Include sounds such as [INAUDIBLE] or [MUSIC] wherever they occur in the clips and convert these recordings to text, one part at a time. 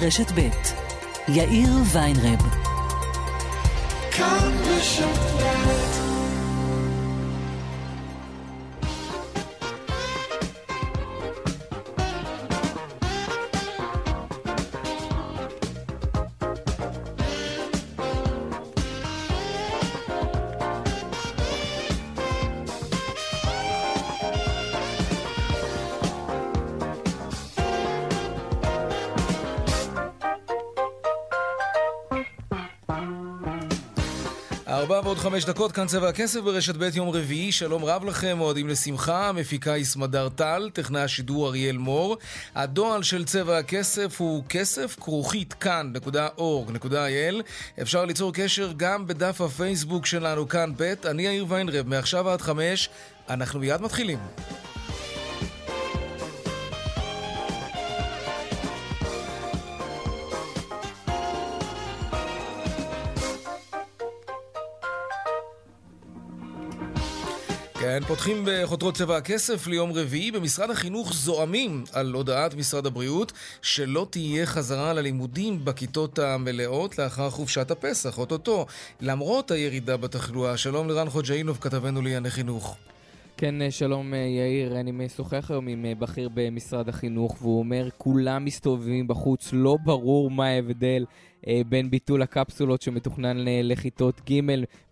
רשת ב' יאיר ויינרב. כאן בשפלה חמש דקות, כאן צבע הכסף ברשת ב' יום רביעי. שלום רב לכם, אוהדים לשמחה, המפיקה איסמדר טל, טכנאי השידור אריאל מור. הדועל של צבע הכסף הוא כסף כרוכית כאן.org.il. אפשר ליצור קשר גם בדף הפייסבוק שלנו כאן ב', אני יאיר ויינרב, מעכשיו עד חמש, אנחנו מיד מתחילים. כן, פותחים בחותרות צבע הכסף ליום רביעי. במשרד החינוך זועמים על הודעת משרד הבריאות שלא תהיה חזרה ללימודים בכיתות המלאות לאחר חופשת הפסח, אוטוטו, למרות הירידה בתחלואה. שלום לרן חוג'אינוב, כתבנו לענייני חינוך. כן, שלום יאיר, אני משוחח היום עם בכיר במשרד החינוך והוא אומר כולם מסתובבים בחוץ, לא ברור מה ההבדל אה, בין ביטול הקפסולות שמתוכנן לכיתות ג'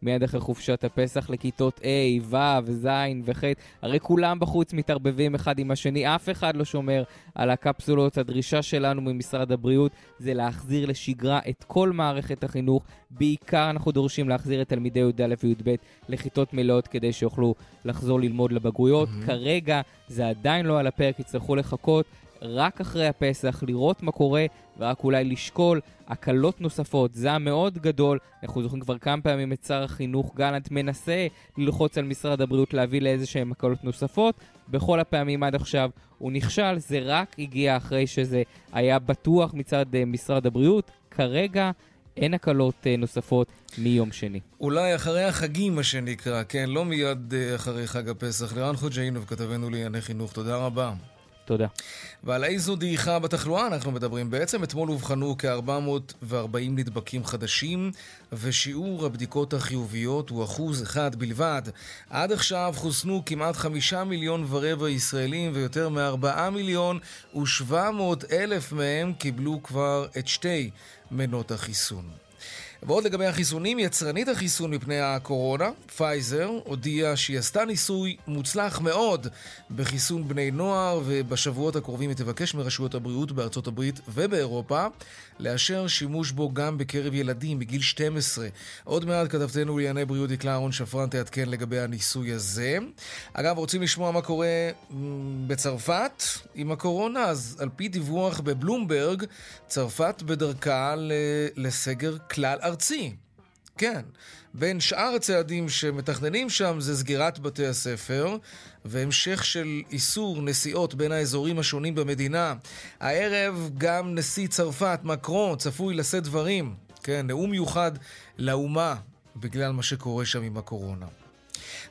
מיד אחרי חופשת הפסח לכיתות A, ו', ז' וח', הרי כולם בחוץ מתערבבים אחד עם השני, אף אחד לא שומר על הקפסולות. הדרישה שלנו ממשרד הבריאות זה להחזיר לשגרה את כל מערכת החינוך, בעיקר אנחנו דורשים להחזיר את תלמידי י"א וי"ב לכיתות מלאות כדי שיוכלו לחזור ללמוד לבגרויות. Mm-hmm. כרגע זה עדיין לא על הפרק, יצטרכו לחכות. רק אחרי הפסח, לראות מה קורה ורק אולי לשקול הקלות נוספות. זעם מאוד גדול, אנחנו זוכרים כבר כמה פעמים את שר החינוך גלנט מנסה ללחוץ על משרד הבריאות להביא לאיזה שהן הקלות נוספות. בכל הפעמים עד עכשיו הוא נכשל, זה רק הגיע אחרי שזה היה בטוח מצד uh, משרד הבריאות. כרגע אין הקלות uh, נוספות מיום שני. אולי אחרי החגים, מה שנקרא, כן? לא מיד uh, אחרי חג הפסח. לירן חוג'אינוב, כתבנו לענייני חינוך, תודה רבה. תודה. ועל איזו דעיכה בתחלואה אנחנו מדברים בעצם. אתמול אובחנו כ-440 נדבקים חדשים, ושיעור הבדיקות החיוביות הוא אחוז אחד בלבד. עד עכשיו חוסנו כמעט חמישה מיליון ורבע ישראלים, ויותר מארבעה מיליון ושבע מאות אלף מהם קיבלו כבר את שתי מנות החיסון. ועוד לגבי החיסונים, יצרנית החיסון מפני הקורונה, פייזר, הודיעה שהיא עשתה ניסוי מוצלח מאוד בחיסון בני נוער, ובשבועות הקרובים היא תבקש מרשויות הבריאות בארצות הברית ובאירופה לאשר שימוש בו גם בקרב ילדים מגיל 12. עוד מעט כתבתנו לענייני בריאות דקלה אהרון שפרן תעדכן לגבי הניסוי הזה. אגב, רוצים לשמוע מה קורה בצרפת עם הקורונה? אז על פי דיווח בבלומברג, צרפת בדרכה לסגר כלל ארצי. כן. בין שאר הצעדים שמתכננים שם זה סגירת בתי הספר והמשך של איסור נסיעות בין האזורים השונים במדינה. הערב גם נשיא צרפת, מקרון, צפוי לשאת דברים. כן, נאום מיוחד לאומה בגלל מה שקורה שם עם הקורונה.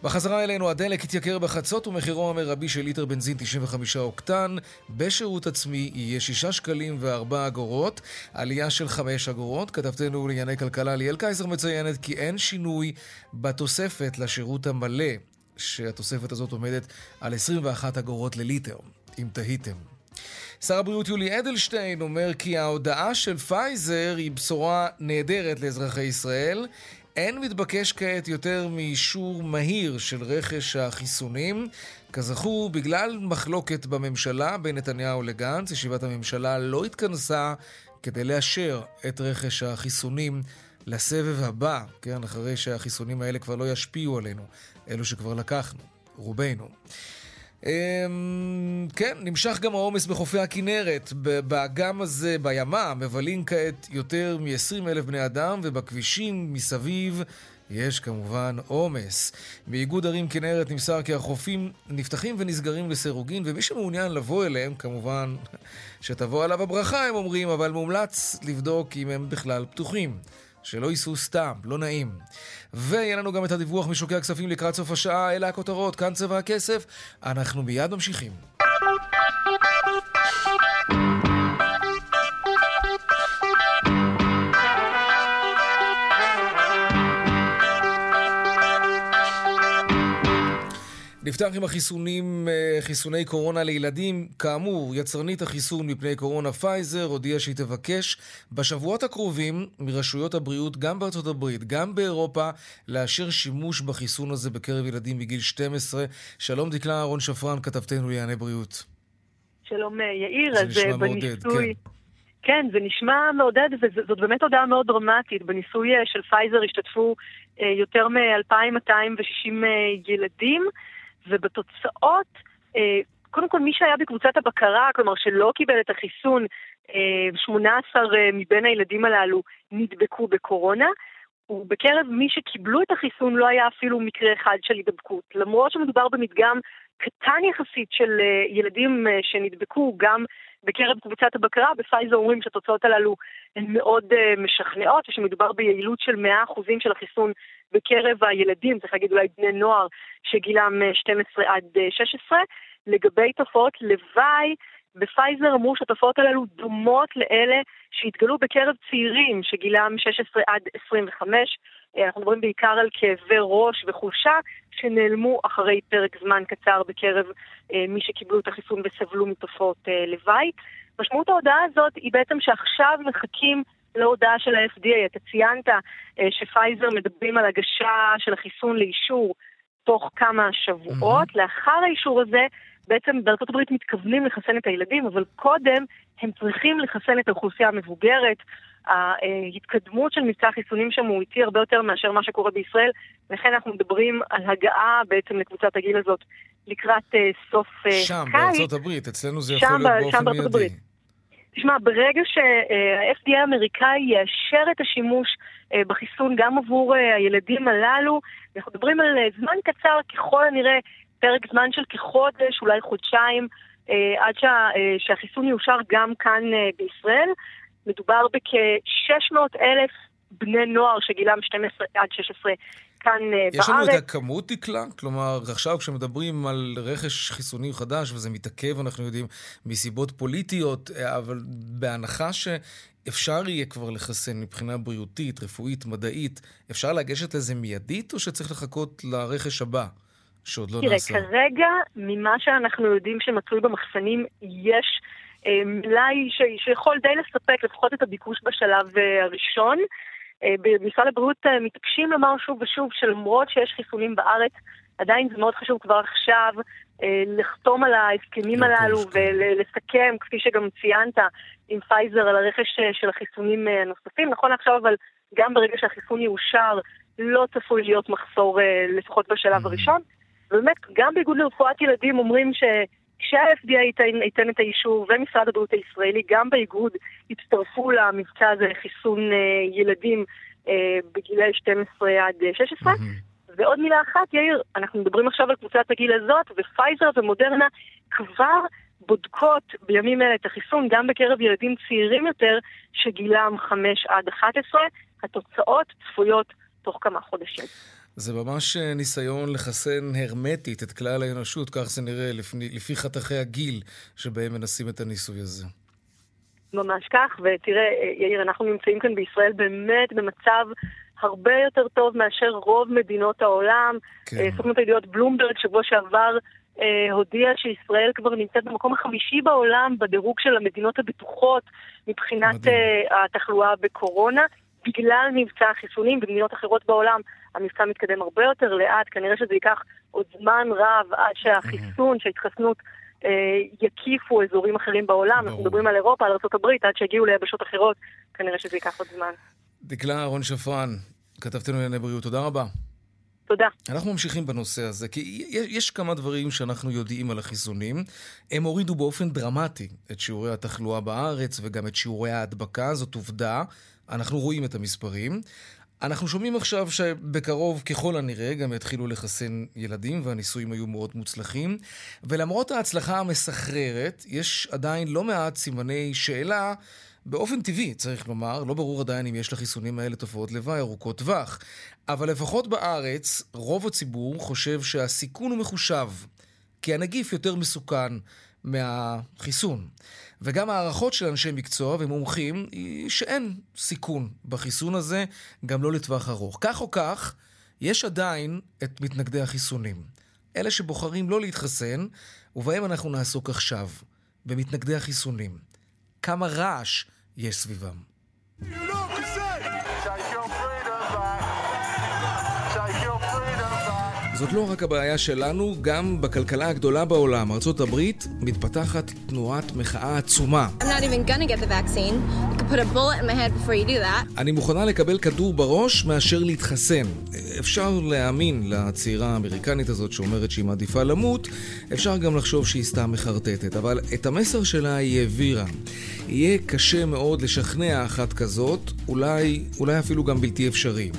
בחזרה אלינו הדלק התייקר בחצות ומחירו המרבי של ליטר בנזין 95 אוקטן בשירות עצמי יהיה 6 שקלים ו-4 אגורות, עלייה של 5 אגורות. כתבתנו לענייני כלכלה ליאל קייזר מציינת כי אין שינוי בתוספת לשירות המלא, שהתוספת הזאת עומדת על 21 אגורות לליטר, אם תהיתם. שר הבריאות יולי אדלשטיין אומר כי ההודעה של פייזר היא בשורה נהדרת לאזרחי ישראל. אין מתבקש כעת יותר מאישור מהיר של רכש החיסונים. כזכור, בגלל מחלוקת בממשלה בין נתניהו לגנץ, ישיבת הממשלה לא התכנסה כדי לאשר את רכש החיסונים לסבב הבא, כן, אחרי שהחיסונים האלה כבר לא ישפיעו עלינו, אלו שכבר לקחנו, רובנו. אמ, כן, נמשך גם העומס בחופי הכנרת. באגם הזה, בימה, מבלים כעת יותר מ-20 אלף בני אדם, ובכבישים מסביב יש כמובן עומס. מאיגוד ערים כנרת נמסר כי החופים נפתחים ונסגרים לסירוגין, ומי שמעוניין לבוא אליהם, כמובן שתבוא עליו הברכה, הם אומרים, אבל מומלץ לבדוק אם הם בכלל פתוחים. שלא ייסעו סתם, לא נעים. ויהיה לנו גם את הדיווח משוקי הכספים לקראת סוף השעה, אלה הכותרות, כאן צבע הכסף. אנחנו מיד ממשיכים. נפתח עם החיסונים, אה, חיסוני קורונה לילדים. כאמור, יצרנית החיסון מפני קורונה פייזר הודיעה שהיא תבקש בשבועות הקרובים מרשויות הבריאות, גם בארצות הברית, גם באירופה, לאשר שימוש בחיסון הזה בקרב ילדים מגיל 12. שלום דקלה אהרון שפרן, כתבתנו לענייני בריאות. שלום אה, יאיר, אז אה, בניסוי... כן. כן, זה נשמע מעודד, וזאת באמת הודעה מאוד דרמטית. בניסוי של פייזר השתתפו יותר מ-2,260 ילדים. ובתוצאות, אה, קודם כל מי שהיה בקבוצת הבקרה, כלומר שלא קיבל את החיסון, 18 אה, אה, מבין הילדים הללו נדבקו בקורונה, ובקרב מי שקיבלו את החיסון לא היה אפילו מקרה אחד של הידבקות. למרות שמדובר במדגם קטן יחסית של ילדים שנדבקו גם בקרב קבוצת הבקרה, בפייזר אומרים שהתוצאות הללו הן מאוד משכנעות, ושמדובר ביעילות של 100% של החיסון בקרב הילדים, צריך להגיד אולי בני נוער שגילם 12 עד 16. לגבי תופעות לוואי, בפייזר אמרו שהתופעות הללו דומות לאלה שהתגלו בקרב צעירים שגילם 16 עד 25. אה, אנחנו מדברים בעיקר על כאבי ראש וחולשה שנעלמו אחרי פרק זמן קצר בקרב אה, מי שקיבלו את החיסון וסבלו מתופעות אה, לוואי. משמעות ההודעה הזאת היא בעצם שעכשיו מחכים להודעה של ה-FDA. אתה ציינת שפייזר מדברים על הגשה של החיסון לאישור תוך כמה שבועות. Mm-hmm. לאחר האישור הזה, בעצם בארצות הברית מתכוונים לחסן את הילדים, אבל קודם הם צריכים לחסן את האוכלוסייה המבוגרת. ההתקדמות של מבצע החיסונים שם הוא איטי הרבה יותר מאשר מה שקורה בישראל, לכן אנחנו מדברים על הגעה בעצם לקבוצת הגיל הזאת לקראת uh, סוף uh, קיץ. שם, בארצות הברית, אצלנו זה יכול להיות באופן מיידי. תשמע, ברגע שה-FDA האמריקאי יאשר את השימוש אה, בחיסון גם עבור אה, הילדים הללו, אנחנו מדברים על אה, זמן קצר, ככל הנראה פרק זמן של כחודש, אולי חודשיים, עד שה, שהחיסון יאושר גם כאן בישראל. מדובר בכ-600 אלף בני נוער שגילם 12 עד 16 כאן יש בארץ. יש לנו את הכמות, דקלה? כלומר, עכשיו כשמדברים על רכש חיסוני חדש, וזה מתעכב, אנחנו יודעים, מסיבות פוליטיות, אבל בהנחה ש... אפשר יהיה כבר לחסן מבחינה בריאותית, רפואית, מדעית, אפשר לגשת לזה מיידית, או שצריך לחכות לרכש הבא, שעוד לא תראה, נעשה? תראה, כרגע, ממה שאנחנו יודעים שמצוי במחסנים, יש אה, מלאי שיכול די לספק לפחות את הביקוש בשלב אה, הראשון. אה, במשרד הבריאות אה, מתעקשים לומר שוב ושוב שלמרות שיש חיסונים בארץ, עדיין זה מאוד חשוב כבר עכשיו אה, לחתום על ההסכמים הללו ולסכם, כפי שגם ציינת, עם פייזר על הרכש של החיסונים הנוספים. נכון עכשיו, אבל גם ברגע שהחיסון יאושר, לא צפוי להיות מחסור לפחות בשלב mm-hmm. הראשון. ובאמת, גם באיגוד לרפואת ילדים אומרים ש... כשה-FDA ייתן, ייתן את האישור ומשרד הבריאות הישראלי, גם באיגוד, יצטרפו למבצע הזה לחיסון אה, ילדים אה, בגילי 12 עד 16. Mm-hmm. ועוד מילה אחת, יאיר, אנחנו מדברים עכשיו על קבוצת הגיל הזאת, ופייזר ומודרנה כבר בודקות בימים אלה את החיסון גם בקרב ילדים צעירים יותר, שגילם 5 עד 11. התוצאות צפויות תוך כמה חודשים. זה ממש אה, ניסיון לחסן הרמטית את כלל האנושות, כך זה נראה לפי, לפי חתכי הגיל שבהם מנסים את הניסוי הזה. ממש כך, ותראה, אה, יאיר, אנחנו נמצאים כאן בישראל באמת במצב הרבה יותר טוב מאשר רוב מדינות העולם. כן. אה, סוכנות הידיעות בלומברג שבוע שעבר אה, הודיע שישראל כבר נמצאת במקום החמישי בעולם בדירוג של המדינות הבטוחות מבחינת אה, התחלואה בקורונה. בגלל מבצע החיסונים במדינות אחרות בעולם המבצע מתקדם הרבה יותר לאט, כנראה שזה ייקח עוד זמן רב עד שהחיסון, שההתחסנות אה, יקיפו אזורים אחרים בעולם. אנחנו מדברים על אירופה, על ארה"ב, עד שיגיעו ליבשות אחרות, כנראה שזה ייקח עוד זמן. דקלה אהרון שפרן, כתבתנו לענייני בריאות, תודה רבה. תודה. אנחנו ממשיכים בנושא הזה, כי יש כמה דברים שאנחנו יודעים על החיסונים. הם הורידו באופן דרמטי את שיעורי התחלואה בארץ וגם את שיעורי ההדבקה, זאת עובדה. אנחנו רואים את המספרים. אנחנו שומעים עכשיו שבקרוב, ככל הנראה, גם יתחילו לחסן ילדים, והניסויים היו מאוד מוצלחים. ולמרות ההצלחה המסחררת, יש עדיין לא מעט סימני שאלה. באופן טבעי, צריך לומר, לא ברור עדיין אם יש לחיסונים האלה תופעות לוואי ארוכות טווח. אבל לפחות בארץ, רוב הציבור חושב שהסיכון הוא מחושב, כי הנגיף יותר מסוכן מהחיסון. וגם הערכות של אנשי מקצוע ומומחים היא שאין סיכון בחיסון הזה, גם לא לטווח ארוך. כך או כך, יש עדיין את מתנגדי החיסונים. אלה שבוחרים לא להתחסן, ובהם אנחנו נעסוק עכשיו, במתנגדי החיסונים. כמה רעש יש סביבם. זאת לא רק הבעיה שלנו, גם בכלכלה הגדולה בעולם, ארצות הברית, מתפתחת תנועת מחאה עצומה. אני מוכנה לקבל כדור בראש מאשר להתחסן. אפשר להאמין לצעירה האמריקנית הזאת שאומרת שהיא מעדיפה למות, אפשר גם לחשוב שהיא סתם מחרטטת, אבל את המסר שלה היא העבירה. יהיה קשה מאוד לשכנע אחת כזאת, אולי, אולי אפילו גם בלתי אפשרי.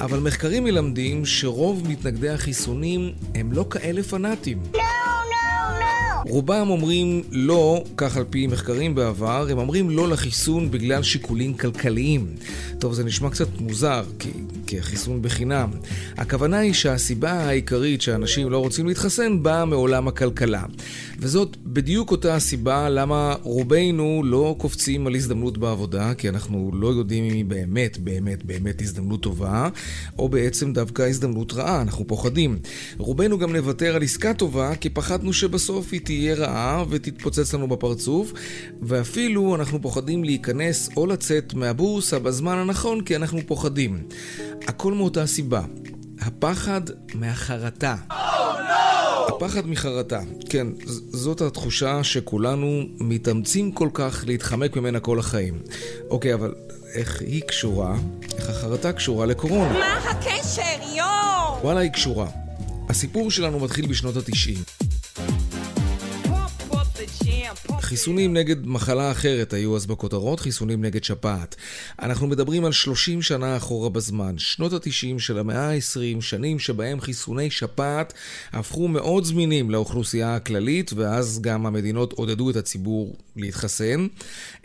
אבל מחקרים מלמדים שרוב מתנגדי החיסונים הם לא כאלה פנאטים. לא! רובם אומרים לא, כך על פי מחקרים בעבר, הם אומרים לא לחיסון בגלל שיקולים כלכליים. טוב, זה נשמע קצת מוזר, כי, כי החיסון בחינם. הכוונה היא שהסיבה העיקרית שאנשים לא רוצים להתחסן באה מעולם הכלכלה. וזאת בדיוק אותה הסיבה למה רובנו לא קופצים על הזדמנות בעבודה, כי אנחנו לא יודעים אם היא באמת, באמת, באמת הזדמנות טובה, או בעצם דווקא הזדמנות רעה, אנחנו פוחדים. רובנו גם נוותר על עסקה טובה, כי פחדנו שבסוף היא תהיה רעה ותתפוצץ לנו בפרצוף, ואפילו אנחנו פוחדים להיכנס או לצאת מהבורסה בזמן הנכון, כי אנחנו פוחדים. הכל מאותה סיבה. הפחד מהחרטה. Oh, no! הפחד מחרטה. כן, זאת התחושה שכולנו מתאמצים כל כך להתחמק ממנה כל החיים. אוקיי, אבל איך היא קשורה, איך החרטה קשורה לקורונה? מה הקשר, יואו? וואלה, היא קשורה. הסיפור שלנו מתחיל בשנות התשעים. חיסונים נגד מחלה אחרת היו אז בכותרות, חיסונים נגד שפעת. אנחנו מדברים על 30 שנה אחורה בזמן, שנות ה-90 של המאה ה-20, שנים שבהם חיסוני שפעת הפכו מאוד זמינים לאוכלוסייה הכללית, ואז גם המדינות עודדו את הציבור להתחסן,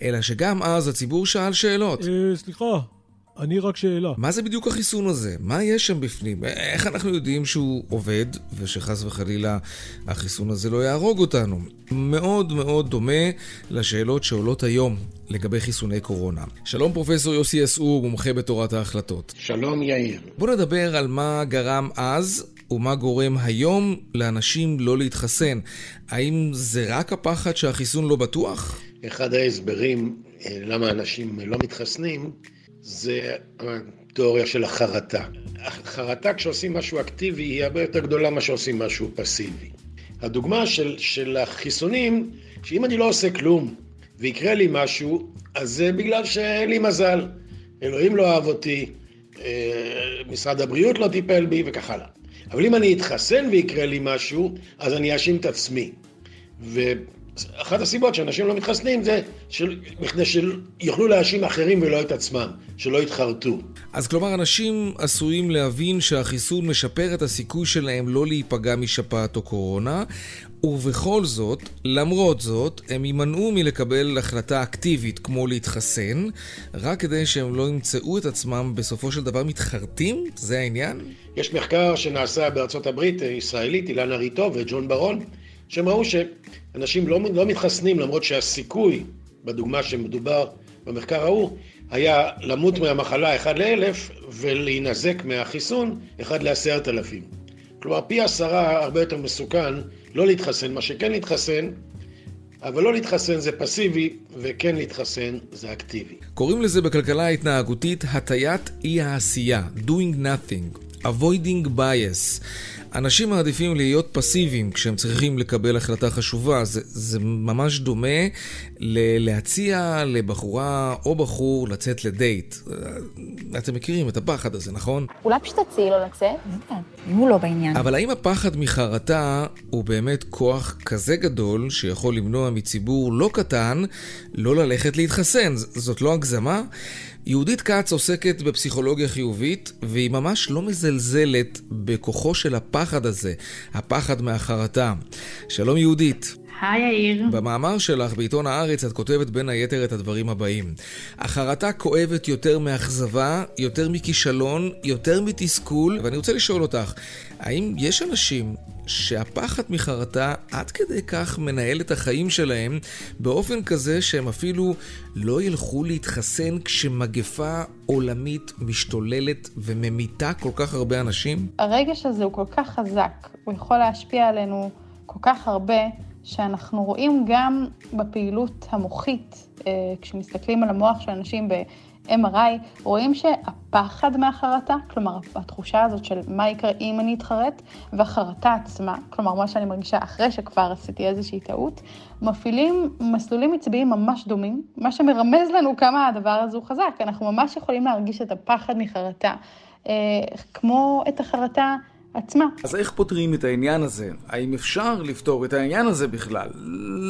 אלא שגם אז הציבור שאל שאלות. אה, סליחה. אני רק שאלה. מה זה בדיוק החיסון הזה? מה יש שם בפנים? איך אנחנו יודעים שהוא עובד, ושחס וחלילה החיסון הזה לא יהרוג אותנו? מאוד מאוד דומה לשאלות שעולות היום לגבי חיסוני קורונה. שלום פרופסור יוסי אסעור, מומחה בתורת ההחלטות. שלום יאיר. בוא נדבר על מה גרם אז ומה גורם היום לאנשים לא להתחסן. האם זה רק הפחד שהחיסון לא בטוח? אחד ההסברים אה, למה אנשים לא מתחסנים זה התיאוריה של החרטה. החרטה כשעושים משהו אקטיבי היא הרבה יותר גדולה ממה שעושים משהו פסיבי. הדוגמה של, של החיסונים, שאם אני לא עושה כלום ויקרה לי משהו, אז זה בגלל שאין לי מזל. אלוהים לא אהב אותי, אה, משרד הבריאות לא טיפל בי וכך הלאה. אבל אם אני אתחסן ויקרה לי משהו, אז אני אאשים את עצמי. אחת הסיבות שאנשים לא מתחסנים זה בכדי שיוכלו להאשים אחרים ולא את עצמם, שלא יתחרטו. אז כלומר, אנשים עשויים להבין שהחיסון משפר את הסיכוי שלהם לא להיפגע משפעת או קורונה, ובכל זאת, למרות זאת, הם יימנעו מלקבל החלטה אקטיבית כמו להתחסן, רק כדי שהם לא ימצאו את עצמם בסופו של דבר מתחרטים? זה העניין? יש מחקר שנעשה בארצות הברית, ישראלית, אילנה ריטו וג'ון ברון, שהם ראו שאנשים לא, לא מתחסנים למרות שהסיכוי, בדוגמה שמדובר במחקר ההוא, היה למות מהמחלה אחד לאלף ולהינזק מהחיסון אחד לעשרת אלפים. כלומר, פי עשרה הרבה יותר מסוכן לא להתחסן, מה שכן להתחסן, אבל לא להתחסן זה פסיבי, וכן להתחסן זה אקטיבי. קוראים לזה בכלכלה ההתנהגותית הטיית אי העשייה, doing nothing, avoiding bias. אנשים מעדיפים להיות פסיביים כשהם צריכים לקבל החלטה חשובה. זה, זה ממש דומה ל- להציע לבחורה או בחור לצאת לדייט. אתם מכירים את הפחד הזה, נכון? אולי פשוט תציעי לו לצאת? כן, אם הוא לא בעניין. אבל האם הפחד מחרטה הוא באמת כוח כזה גדול שיכול למנוע מציבור לא קטן לא ללכת להתחסן? זאת לא הגזמה? יהודית כץ עוסקת בפסיכולוגיה חיובית, והיא ממש לא מזלזלת בכוחו של הפחד הזה, הפחד מהחרטה. שלום יהודית. היי יאיר. במאמר שלך בעיתון הארץ את כותבת בין היתר את הדברים הבאים: החרטה כואבת יותר מאכזבה, יותר מכישלון, יותר מתסכול, ואני רוצה לשאול אותך, האם יש אנשים שהפחד מחרטה עד כדי כך מנהל את החיים שלהם באופן כזה שהם אפילו לא ילכו להתחסן כשמגפה עולמית משתוללת וממיתה כל כך הרבה אנשים? הרגש הזה הוא כל כך חזק, הוא יכול להשפיע עלינו כל כך הרבה, שאנחנו רואים גם בפעילות המוחית, אה, כשמסתכלים על המוח של אנשים ב-MRI, רואים שהפחד מהחרטה, כלומר התחושה הזאת של מה יקרה אם אני אתחרט, והחרטה עצמה, כלומר מה שאני מרגישה אחרי שכבר עשיתי איזושהי טעות, מפעילים מסלולים עצביים ממש דומים, מה שמרמז לנו כמה הדבר הזה הוא חזק. אנחנו ממש יכולים להרגיש את הפחד מחרטה, אה, כמו את החרטה עצמה. אז איך פותרים את העניין הזה? האם אפשר לפתור את העניין הזה בכלל?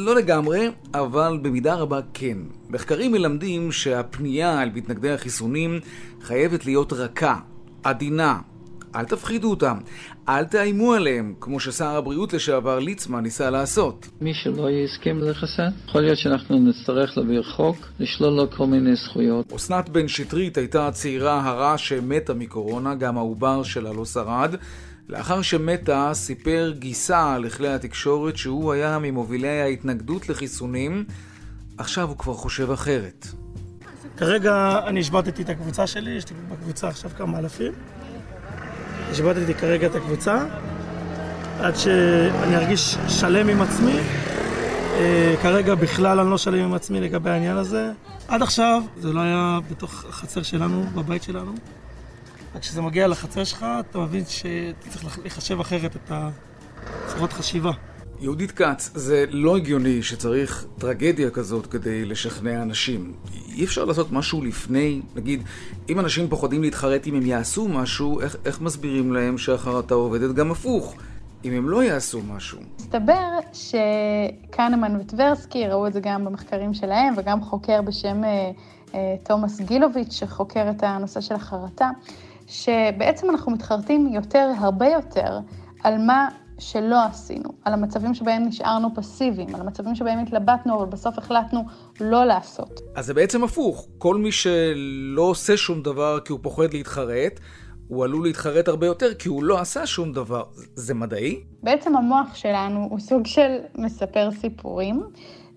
לא לגמרי, אבל במידה רבה כן. מחקרים מלמדים שהפנייה אל מתנגדי החיסונים חייבת להיות רכה, עדינה. אל תפחידו אותם, אל תאיימו עליהם, כמו ששר הבריאות לשעבר ליצמן ניסה לעשות. מי שלא יסכים לחסן, יכול להיות שאנחנו נצטרך להעביר חוק, לשלול לו כל מיני זכויות. אסנת בן שטרית הייתה הצעירה הרע שמתה מקורונה, גם העובר שלה לא שרד. לאחר שמתה, סיפר גיסה לכלי התקשורת שהוא היה ממובילי ההתנגדות לחיסונים, עכשיו הוא כבר חושב אחרת. כרגע אני השבתתי את הקבוצה שלי, יש לי בקבוצה עכשיו כמה אלפים. השבתתי כרגע את הקבוצה, עד שאני ארגיש שלם עם עצמי. אה, כרגע בכלל אני לא שלם עם עצמי לגבי העניין הזה. עד עכשיו זה לא היה בתוך החצר שלנו, בבית שלנו. רק כשזה מגיע לחצר שלך, אתה מבין שאתה צריך לחשב אחרת את הצורות חשיבה. יהודית כץ, זה לא הגיוני שצריך טרגדיה כזאת כדי לשכנע אנשים. אי אפשר לעשות משהו לפני, נגיד, אם אנשים פוחדים להתחרט אם הם יעשו משהו, איך, איך מסבירים להם שהחרטה עובדת גם הפוך? אם הם לא יעשו משהו. מסתבר שקנמן וטברסקי ראו את זה גם במחקרים שלהם, וגם חוקר בשם אה, אה, תומאס גילוביץ', שחוקר את הנושא של החרטה. שבעצם אנחנו מתחרטים יותר, הרבה יותר, על מה שלא עשינו, על המצבים שבהם נשארנו פסיביים, על המצבים שבהם התלבטנו, אבל בסוף החלטנו לא לעשות. אז זה בעצם הפוך. כל מי שלא עושה שום דבר כי הוא פוחד להתחרט, הוא עלול להתחרט הרבה יותר כי הוא לא עשה שום דבר. זה מדעי? בעצם המוח שלנו הוא סוג של מספר סיפורים,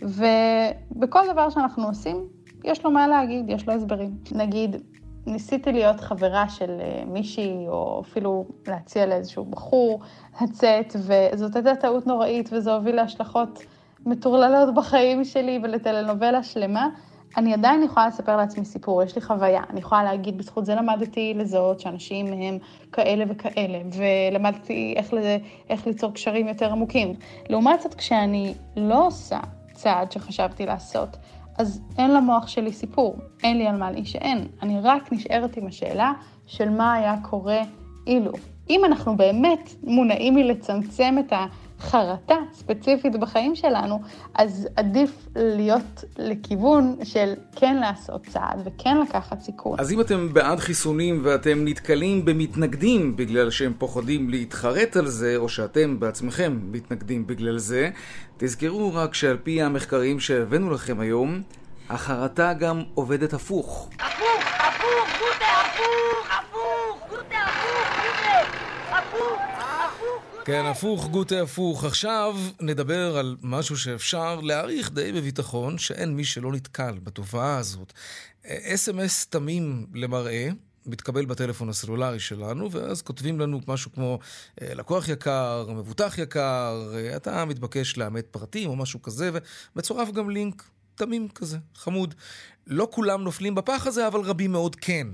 ובכל דבר שאנחנו עושים, יש לו מה להגיד, יש לו הסברים. נגיד, ניסיתי להיות חברה של אה, מישהי, או אפילו להציע לאיזשהו בחור לצאת, וזאת הייתה טעות נוראית, וזה הוביל להשלכות מטורללות בחיים שלי ולטלנובלה שלמה. אני עדיין יכולה לספר לעצמי סיפור, יש לי חוויה. אני יכולה להגיד, בזכות זה למדתי לזהות שאנשים הם כאלה וכאלה, ולמדתי איך, לזה, איך ליצור קשרים יותר עמוקים. לעומת זאת, כשאני לא עושה צעד שחשבתי לעשות, אז אין למוח שלי סיפור, אין לי על מה להישען. אני רק נשארת עם השאלה של מה היה קורה אילו. אם אנחנו באמת מונעים מלצמצם את החרטה ספציפית בחיים שלנו, אז עדיף להיות לכיוון של כן לעשות צעד וכן לקחת סיכון. אז אם אתם בעד חיסונים ואתם נתקלים במתנגדים בגלל שהם פוחדים להתחרט על זה, או שאתם בעצמכם מתנגדים בגלל זה, תזכרו רק שעל פי המחקרים שהבאנו לכם היום, החרטה גם עובדת הפוך. הפוך, הפוך, גוטה, הפוך, הפוך, גוטה, הפוך, הפוך, כן, הפוך, גוטה, הפוך. עכשיו נדבר על משהו שאפשר להעריך די בביטחון, שאין מי שלא נתקל בתופעה הזאת. אס.אם.אס תמים למראה. מתקבל בטלפון הסלולרי שלנו, ואז כותבים לנו משהו כמו לקוח יקר, מבוטח יקר, אתה מתבקש לאמת פרטים או משהו כזה, ומצורף גם לינק תמים כזה, חמוד. לא כולם נופלים בפח הזה, אבל רבים מאוד כן.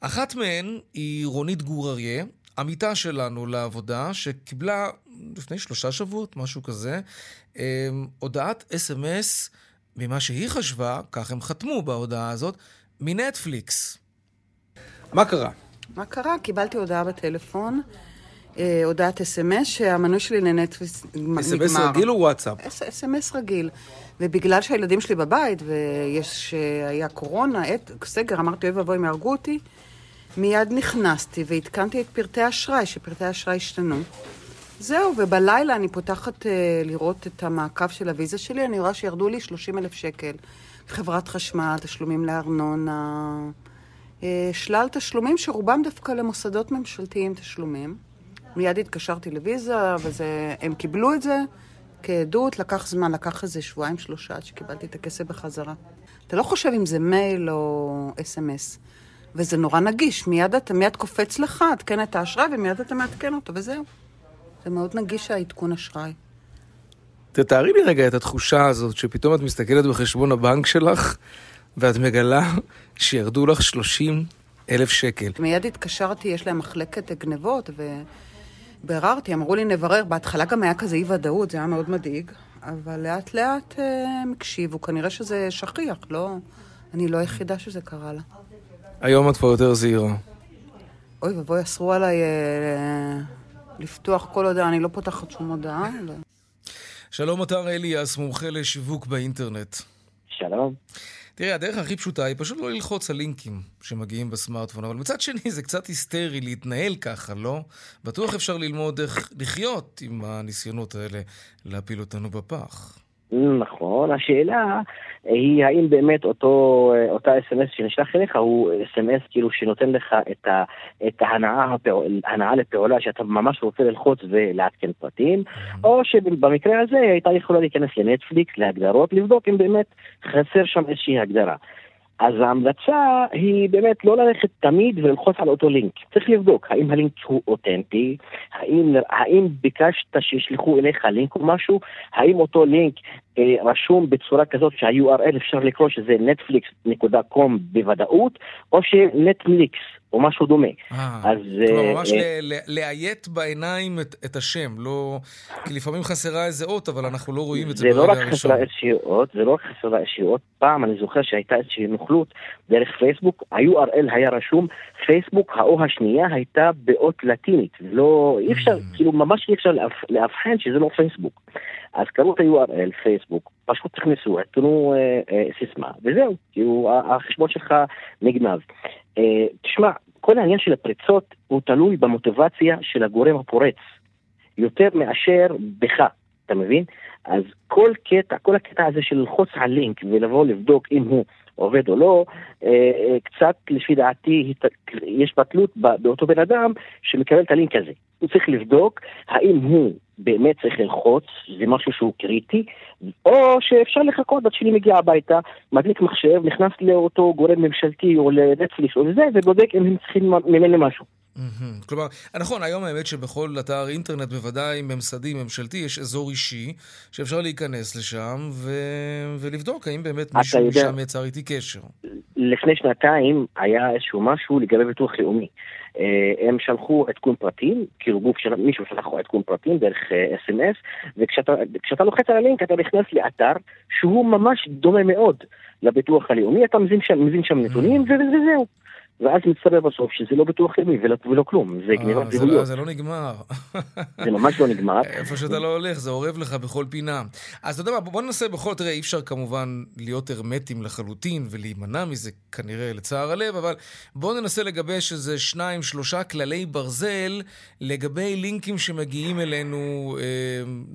אחת מהן היא רונית גור אריה, עמיתה שלנו לעבודה, שקיבלה לפני שלושה שבועות, משהו כזה, הודעת אס.אם.אס ממה שהיא חשבה, כך הם חתמו בהודעה הזאת, מנטפליקס. מה קרה? מה קרה? קיבלתי הודעה בטלפון, אה, הודעת אס.אם.אס, שהמנוי שלי לנטפליקס נגמר. אס.אם.אס רגיל או וואטסאפ? אס.אם.אס רגיל. ובגלל שהילדים שלי בבית, ויש, היה קורונה, עת, סגר, אמרתי, אוי ואבוי, הם יהרגו אותי, מיד נכנסתי ועדכנתי את פרטי האשראי, שפרטי האשראי השתנו. זהו, ובלילה אני פותחת uh, לראות את המעקב של הוויזה שלי, אני רואה שירדו לי 30 אלף שקל. חברת חשמל, תשלומים לארנונה, uh, שלל תשלומים שרובם דווקא למוסדות ממשלתיים תשלומים. מיד התקשרתי לוויזה, והם קיבלו את זה כעדות, לקח זמן, לקח איזה שבועיים, שלושה עד שקיבלתי את הכסף בחזרה. אתה לא חושב אם זה מייל או אס.אם.אס. וזה נורא נגיש, מיד אתה מיד קופץ לך, עדכן את האשראי ומיד אתה מעדכן אותו, וזהו. זה מאוד נגיש העדכון אשראי. תתארי לי רגע את התחושה הזאת, שפתאום את מסתכלת בחשבון הבנק שלך, ואת מגלה שירדו לך 30 אלף שקל. מיד התקשרתי, יש להם מחלקת גנבות, וביררתי, אמרו לי נברר. בהתחלה גם היה כזה אי-ודאות, זה היה מאוד מדאיג, אבל לאט לאט אה, הם הקשיבו, כנראה שזה שכיח, לא... אני לא היחידה שזה קרה לה. היום את כבר יותר זהירה. אוי ואבוי, אסרו עליי אה, לפתוח כל הודעה, אני לא פותחת שום הודעה. שלום, אתר אליאס, מומחה לשיווק באינטרנט. שלום. תראה, הדרך הכי פשוטה היא פשוט לא ללחוץ על לינקים שמגיעים בסמארטפון, אבל מצד שני זה קצת היסטרי להתנהל ככה, לא? בטוח אפשר ללמוד איך לחיות עם הניסיונות האלה להפיל אותנו בפח. נכון, השאלה היא האם באמת אותו, אותה אס.אם.אס שנשלח אליך הוא אס.אם.אס כאילו שנותן לך את, ה, את ההנאה, הפעול, לפעולה שאתה ממש רוצה ללחוץ ולעדכן פרטים, או שבמקרה הזה הייתה יכולה להיכנס לנטפליקס, להגדרות, לבדוק אם באמת חסר שם איזושהי הגדרה. אז ההמלצה היא באמת לא ללכת תמיד וללחוץ על אותו לינק. צריך לבדוק האם הלינק הוא אותנטי, האם, האם ביקשת שישלחו אליך לינק או משהו, האם אותו לינק אה, רשום בצורה כזאת שה-URL אפשר לקרוא שזה netflix.com בוודאות, או שנטפליקס או משהו דומה. אה, אז... כלומר, ממש אה, לאיית בעיניים את, את השם, לא... כי לפעמים חסרה איזה אות, אבל אנחנו לא רואים את זה ברגע הראשון. זה לא רק חסרה איזושהי אות, זה לא רק חסרה איזושהי אות. פעם אני זוכר שהייתה איזושהי נוכלות דרך פייסבוק, ה-URL היה רשום, פייסבוק, האו השנייה הייתה באות לטינית. לא, אי אפשר, mm. כאילו ממש אי אפשר לאבחן שזה לא פייסבוק. אז קראו את ה-URL, פייסבוק, פשוט תכנסו, תנו אה, אה, סיסמה, וזהו, כאילו החשבון שלך נגנב. אה, תשמע, כל העניין של הפריצות הוא תלוי במוטיבציה של הגורם הפורץ, יותר מאשר בך, אתה מבין? אז כל קטע, כל הקטע הזה של ללחוץ על לינק ולבוא לבדוק אם הוא עובד או לא, אה, אה, קצת לפי דעתי יש בתלות באותו בן אדם שמקבל את הלינק הזה. הוא צריך לבדוק האם הוא באמת צריך ללחוץ, זה משהו שהוא קריטי, או שאפשר לחכות עד שאני מגיע הביתה, מדליק מחשב, נכנס לאותו גורם ממשלתי או לנטפליס או לזה, ובודק אם הם צריכים ממני משהו. Mm-hmm. כלומר, נכון, היום האמת שבכל אתר אינטרנט, בוודאי ממסדי, ממשלתי, יש אזור אישי שאפשר להיכנס לשם ו... ולבדוק האם באמת מישהו יודע... משם יצר איתי קשר. לפני שנתיים היה איזשהו משהו לגבי ביטוח לאומי. אה, הם שלחו עדכון פרטים, כאילו גוף של מישהו שלח עדכון פרטים דרך אס.אם.אס, אה, וכשאתה לוחץ על הלינק אתה נכנס לאתר שהוא ממש דומה מאוד לביטוח הלאומי, אתה מבין שם, מבין שם נתונים וזהו. ואז מצטבר בסוף שזה לא ביטוח לאומי ולא, ולא כלום, זה גניבת אה, זהויות. לא, זה לא נגמר. זה ממש לא נגמר. [LAUGHS] איפה שאתה לא הולך, זה אורב לך בכל פינה. אז אתה יודע מה, בוא ננסה בכל, תראה, אי אפשר כמובן להיות הרמטיים לחלוטין ולהימנע מזה כנראה לצער הלב, אבל בוא ננסה לגבש איזה שניים, שלושה כללי ברזל לגבי לינקים שמגיעים אלינו אה,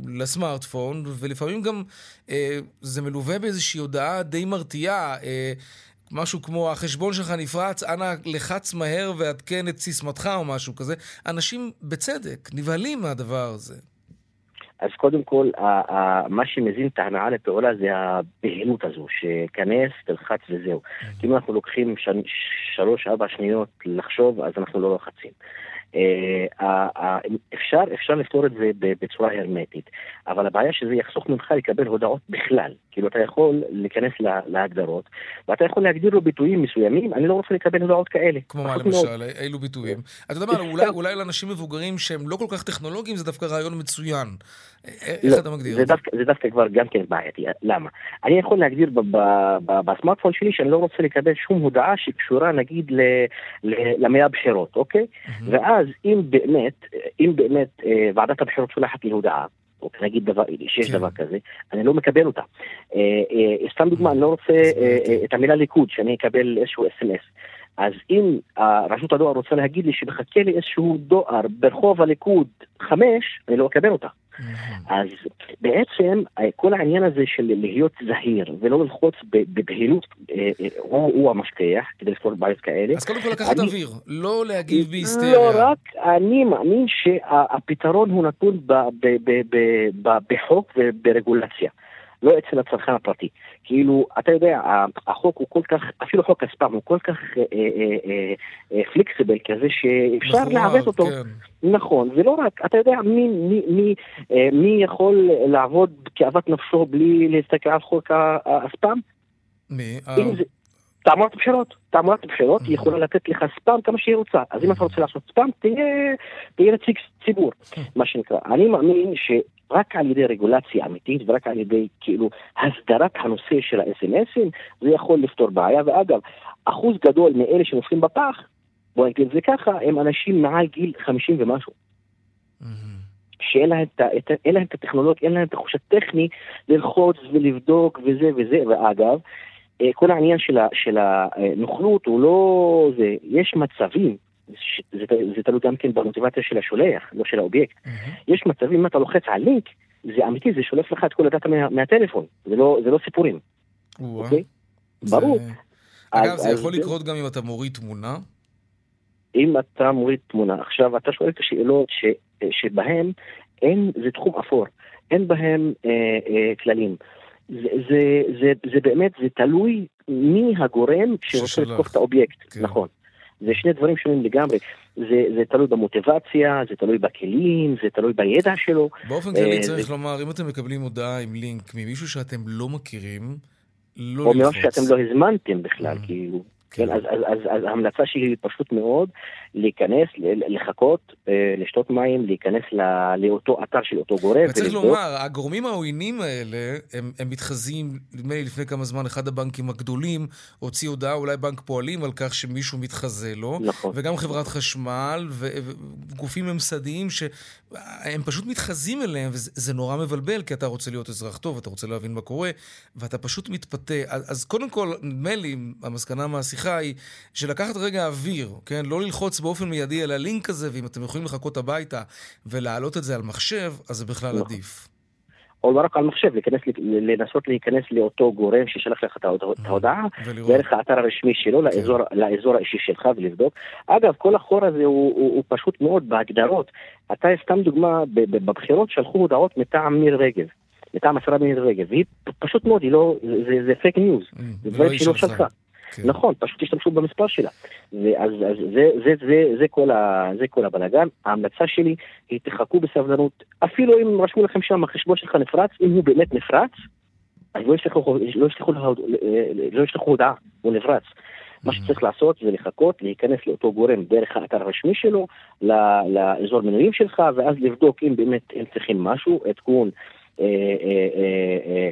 לסמארטפון, ולפעמים גם אה, זה מלווה באיזושהי הודעה די מרתיעה. אה, משהו כמו החשבון שלך נפרץ, אנא לחץ מהר ועדכן את סיסמתך או משהו כזה. אנשים, בצדק, נבהלים מהדבר הזה. אז קודם כל, מה שמזין את ההנאה לפעולה זה הבהילות הזו, שכנס, תלחץ וזהו. Mm-hmm. כי אם אנחנו לוקחים שלוש-ארבע שניות לחשוב, אז אנחנו לא לוחצים. אה, אפשר, אפשר לפתור את זה בצורה הרמטית, אבל הבעיה שזה יחסוך ממך לקבל הודעות בכלל. כאילו אתה יכול להיכנס להגדרות, ואתה יכול להגדיר לו ביטויים מסוימים, אני לא רוצה לקבל הודעות כאלה. כמו מה למשל? אילו ביטויים? אתה יודע מה, אולי, אולי לאנשים מבוגרים שהם לא כל כך טכנולוגיים זה דווקא רעיון מצוין. איך לא, אתה מגדיר זה? זה דווקא כבר גם כן בעייתי. למה? אני יכול להגדיר בסמארטפון שלי שאני לא רוצה לקבל שום הודעה שקשורה נגיד למאה הבחירות, אוקיי? ואז אם באמת, אם באמת אה, ועדת הבחירות שולחת לי הודעה, או נגיד דבר, שיש כן. דבר כזה, אני לא מקבל אותה. אה, אה, סתם דוגמה, אני לא רוצה את המילה ליכוד, שאני אקבל איזשהו אס.אם.אס. אז אם רשות הדואר רוצה להגיד לי שמחכה לי איזשהו דואר ברחוב הליכוד חמש, אני לא אקבל אותה. אז בעצם כל העניין הזה של להיות זהיר ולא ללחוץ בבהילות הוא, הוא המשכיח כדי לפתור בעיות כאלה. אז קודם כל לקחת אני, אוויר, לא להגיב בהיסטריה. לא רק, אני מאמין שהפתרון הוא נתון בחוק וברגולציה. לא אצל הצרכן הפרטי. כאילו, אתה יודע, החוק הוא כל כך, אפילו חוק הספאם הוא כל כך אה, אה, אה, פליקסיבל כזה שאפשר לעוות אותו. כן. נכון, ולא רק, אתה יודע מי, מי, מי, מי יכול לעבוד כאוות נפשו בלי להסתכל על חוק הספאם? מי? תעמולת בחירות. תעמולת בחירות היא יכולה לתת לך ספאם כמה שהיא רוצה. אז אם אתה רוצה לעשות ספאם, תהיה נציג ציבור, מה שנקרא. אני מאמין ש... רק על ידי רגולציה אמיתית ורק על ידי כאילו הסדרת הנושא של ה-SMSים זה יכול לפתור בעיה. ואגב אחוז גדול מאלה שנופלים בפח בוא נגיד את זה ככה הם אנשים מעל גיל 50 ומשהו. שאין להם, את, הטכנולוגיה, אין להם את החוש הטכני ללחוץ ולבדוק וזה וזה, ואגב, אה, כל העניין של הנוכלות הוא לא זה, יש מצבים זה, זה תלוי גם כן במוטיבציה של השולח, לא של האובייקט. Mm-hmm. יש מצבים, אם אתה לוחץ על לינק, זה אמיתי, זה שולף לך את כל הדאטה מה, מהטלפון, זה לא, זה לא סיפורים. אוקיי? זה... ברור. אגב, אז, זה יכול אז... לקרות גם אם אתה מוריד תמונה? אם אתה מוריד תמונה. עכשיו, אתה שואל את השאלות ש, שבהן אין, זה תחום אפור, אין בהם אה, אה, כללים. זה, זה, זה, זה באמת, זה תלוי מי הגורם שרוצה לתקוף את האובייקט, כן. נכון. זה שני דברים שונים לגמרי. זה, זה תלוי במוטיבציה, זה תלוי בכלים, זה תלוי בידע שלו. באופן כללי צריך זה... לומר, אם אתם מקבלים הודעה עם לינק ממישהו שאתם לא מכירים, לא ללחוץ. או ממה שאתם לא הזמנתם בכלל, mm. כאילו. כן, אז, אז, אז, אז ההמלצה שלי היא פשוט מאוד להיכנס, לחכות, אה, לשתות מים, להיכנס לא, לאותו אתר של אותו גורם. וצריך לומר, הגורמים העוינים האלה, הם, הם מתחזים, נדמה לי לפני כמה זמן, אחד הבנקים הגדולים הוציא הודעה, אולי בנק פועלים, על כך שמישהו מתחזה לו. נכון. וגם חברת חשמל, וגופים ממסדיים, שהם פשוט מתחזים אליהם, וזה נורא מבלבל, כי אתה רוצה להיות אזרח טוב, אתה רוצה להבין מה קורה, ואתה פשוט מתפתה. אז, אז קודם כל, נדמה לי, המסקנה מהשיחה, השיחה היא שלקחת רגע אוויר, כן? לא ללחוץ באופן מיידי על הלינק הזה, ואם אתם יכולים לחכות הביתה ולהעלות את זה על מחשב, אז זה בכלל נכון. עדיף. או לא רק על מחשב, להיכנס, לנסות להיכנס לאותו גורם ששלח לך את ההודעה, דרך האתר הרשמי שלו, לאזור, כן. לאזור האישי שלך ולבדוק. אגב, כל החור הזה הוא, הוא, הוא פשוט מאוד בהגדרות. אתה, סתם דוגמה, בבחירות שלחו הודעות מטעם מיר רגב. מטעם השרה מירי רגב, והיא פשוט מאוד, לא, זה, זה פייק ניוז, אממ, זה דברים לא שהיא לא שלחה. כן. נכון, פשוט השתמשו במספר שלה. ואז אז זה, זה, זה, זה, כל ה, זה כל הבלאגן. ההמלצה שלי היא תחכו בסבלנות, אפילו אם רשמו לכם שם החשבון שלך נפרץ, אם הוא באמת נפרץ, אז לא ישלחו, לא ישלחו, לא ישלחו הודעה, הוא נפרץ. מה שצריך לעשות זה לחכות, להיכנס לאותו גורם דרך האתר הרשמי שלו, לאזור מנויים שלך, ואז לבדוק אם באמת הם צריכים משהו, עדכון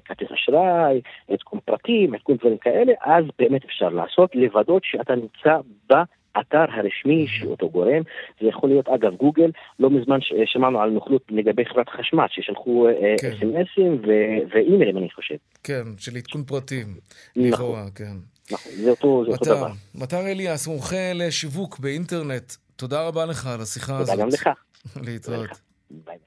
כרטיס אשראי, עדכון פרטים, עדכון דברים כאלה, אז באמת אפשר לעשות, לוודאות שאתה נמצא באתר הרשמי של אותו גורם. זה יכול להיות, אגב, גוגל, לא מזמן שמענו על נוכלות לגבי חברת חשמל, ששלחו כן. אס.אם.אסים ואימיילים, אני חושב. כן, של עדכון פרטים. נכון. כן. נכון, זה אותו, זה אותו דבר. מטר אליאס, מומחה לשיווק באינטרנט, תודה רבה לך על השיחה הזאת. תודה גם לך. [LAUGHS] להתראות. ביי.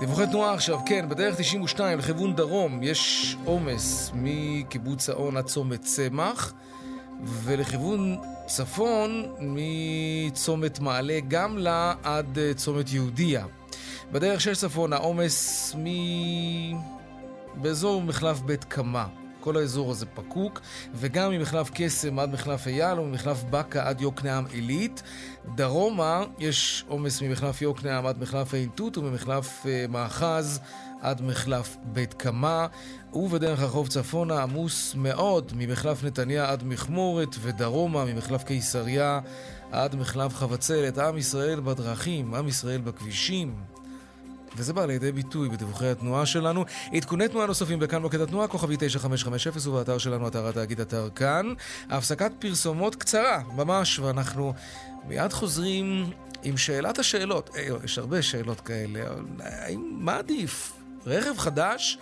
דיווחי תנועה עכשיו, כן, בדרך 92 לכיוון דרום יש עומס מקיבוץ האון עד צומת צמח, ולכיוון צפון מצומת מעלה גמלה עד אה, צומת יהודיה. בדרך 6 צפון העומס מ... באזור מחלף בית קמה. כל האזור הזה פקוק, וגם ממחלף קסם עד מחלף אייל וממחלף בקה עד יוקנעם עילית. דרומה יש עומס ממחלף יוקנעם עד מחלף תות וממחלף uh, מאחז עד מחלף בית קמה, ובדרך החוף צפונה עמוס מאוד ממחלף נתניה עד מכמורת ודרומה ממחלף קיסריה עד מחלף חבצלת. עם ישראל בדרכים, עם ישראל בכבישים. וזה בא לידי ביטוי בדיווחי התנועה שלנו. עדכוני תנועה נוספים בכאן מוקד התנועה, כוכבי 9550 ובאתר שלנו, אתר התאגיד אתר כאן. הפסקת פרסומות קצרה, ממש, ואנחנו מיד חוזרים עם שאלת השאלות. אי, אה, יש הרבה שאלות כאלה, אבל האם, מה עדיף? רכב חדש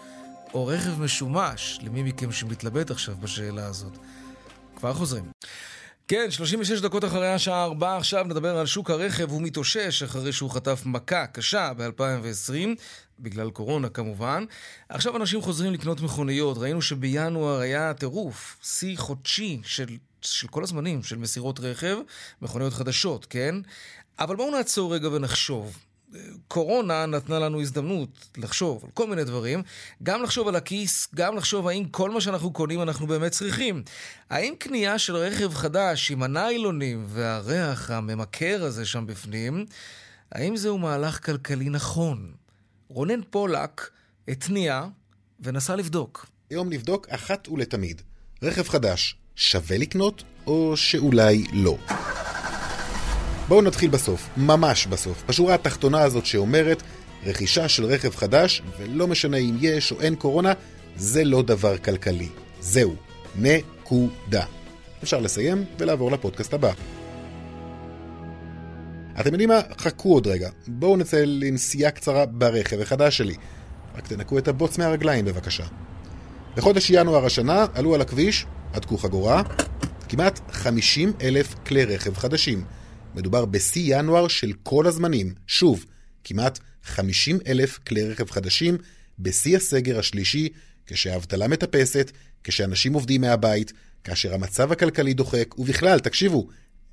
או רכב משומש? למי מכם שמתלבט עכשיו בשאלה הזאת? כבר חוזרים. כן, 36 דקות אחרי השעה 4 עכשיו נדבר על שוק הרכב. הוא מתאושש אחרי שהוא חטף מכה קשה ב-2020, בגלל קורונה כמובן. עכשיו אנשים חוזרים לקנות מכוניות. ראינו שבינואר היה טירוף, שיא חודשי של, של כל הזמנים, של מסירות רכב, מכוניות חדשות, כן? אבל בואו נעצור רגע ונחשוב. קורונה נתנה לנו הזדמנות לחשוב על כל מיני דברים, גם לחשוב על הכיס, גם לחשוב האם כל מה שאנחנו קונים אנחנו באמת צריכים. האם קנייה של רכב חדש עם הניילונים והריח הממכר הזה שם בפנים, האם זהו מהלך כלכלי נכון? רונן פולק התניע ונסע לבדוק. היום נבדוק אחת ולתמיד. רכב חדש, שווה לקנות או שאולי לא? בואו נתחיל בסוף, ממש בסוף, בשורה התחתונה הזאת שאומרת רכישה של רכב חדש, ולא משנה אם יש או אין קורונה, זה לא דבר כלכלי. זהו, נקודה. אפשר לסיים ולעבור לפודקאסט הבא. אתם יודעים מה? חכו עוד רגע. בואו נצא לנסיעה קצרה ברכב החדש שלי. רק תנקו את הבוץ מהרגליים בבקשה. בחודש ינואר השנה עלו על הכביש, עדכו חגורה, כמעט 50 אלף כלי רכב חדשים. מדובר בשיא ינואר של כל הזמנים. שוב, כמעט 50 אלף כלי רכב חדשים בשיא הסגר השלישי, כשהאבטלה מטפסת, כשאנשים עובדים מהבית, כאשר המצב הכלכלי דוחק, ובכלל, תקשיבו,